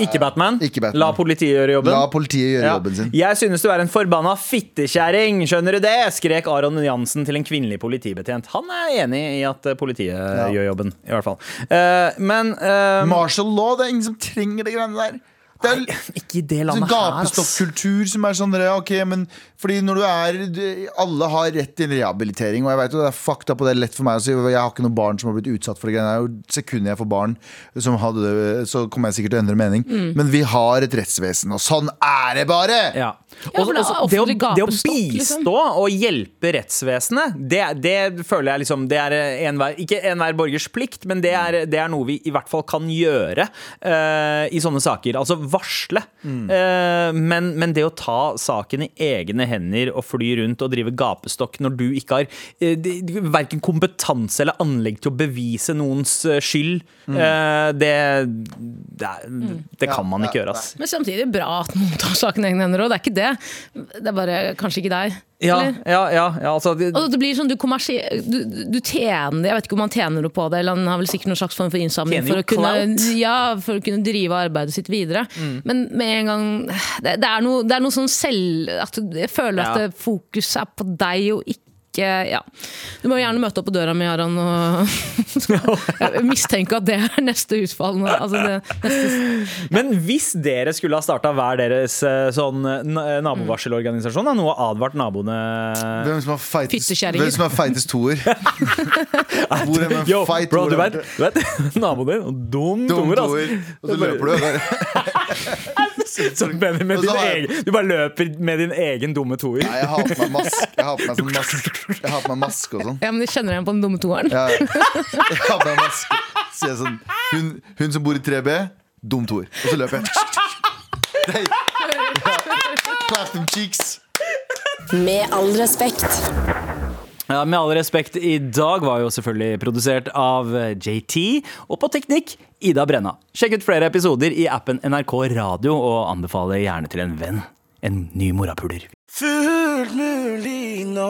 Ikke Batman? Ikke Batman. La politiet gjøre jobben? La politiet gjøre Ja. jobben sin Jeg synes du er en forbanna fittekjerring, skjønner du det? skrek Aron Jansen til en kvinnelig politibetjent. Han er enig i at politiet politiet gjør jobben, i hvert fall. Uh, men uh, Martial law, det er ingen som trenger det greiene der Det er ikke i det sånn landet her. ass. som er sånn Ok, men fordi når du er Alle har rett til rehabilitering Og jeg vet jo det er fucked up Og det er lett for meg å si Jeg har ikke noen barn som har blitt utsatt for det greiene der. Sekundet jeg får barn som hadde det, Så kommer jeg sikkert til å endre mening Men vi har et rettsvesen Og sånn er det bare Ja. Ja, det er Også- det, å, det å bistå liksom. og hjelpe rettsvesenet, det, det føler jeg liksom Det er enhver, ikke enhver borgers plikt, men det er, det er noe vi i hvert fall kan gjøre uh, i sånne saker. Altså varsle. Eh, men, men det å ta saken i egne hender og fly rundt og drive gapestokk når du ikke har uh, verken kompetanse eller anlegg til å bevise noens eh, skyld, eh, det, det, er, det kan man ikke gjøre, ass. Men samtidig bra at noen tar saken i egne hender òg. Det er ikke det. Det er bare kanskje ikke deg. Ja, ja, ja, ja altså, det, Og det blir sånn, du, du, du tjener Jeg vet ikke om han tjener på det, eller han har vel sikkert noen slags form for innsamling for å, kunne. Mm. ja, for å kunne drive arbeidet sitt videre. Men med en gang Det, det, er, noe, det er noe sånn selv At Jeg føler at det, fokus er på deg og ikke ikke Ja. Du må gjerne møte opp på døra mi, Aran, og Jeg mistenker at det er neste husfall. Altså det, neste, Men hvis dere skulle ha starta hver deres eh, sånn nabovarselorganisasjon, da, noe advart naboene Hvem som har feitest, toer? Hvor er man Yo, fight bro, du vet, du vet naboen din, dum Dum toer, altså. og så løper du. Så med, med din jeg- egen, du bare løper med din egen dumme toer. Nei, jeg har på meg maske, jeg har på meg sånn maske, jeg har på meg maske og sånn. ja, men du kjenner igjen på den dumme toeren. Ja, jeg har på meg maske. Så jeg sånn, hun, hun som bor i 3B, dum toer. Og så løper jeg. Nei. Ja. Clap them cheeks. Med all respekt. Ja, med all respekt, i dag var jo selvfølgelig produsert av JT, og på teknikk Ida Brenna. Sjekk ut flere episoder i appen NRK Radio, og anbefale gjerne til en venn. En ny morapuler. Fullt mulig nå.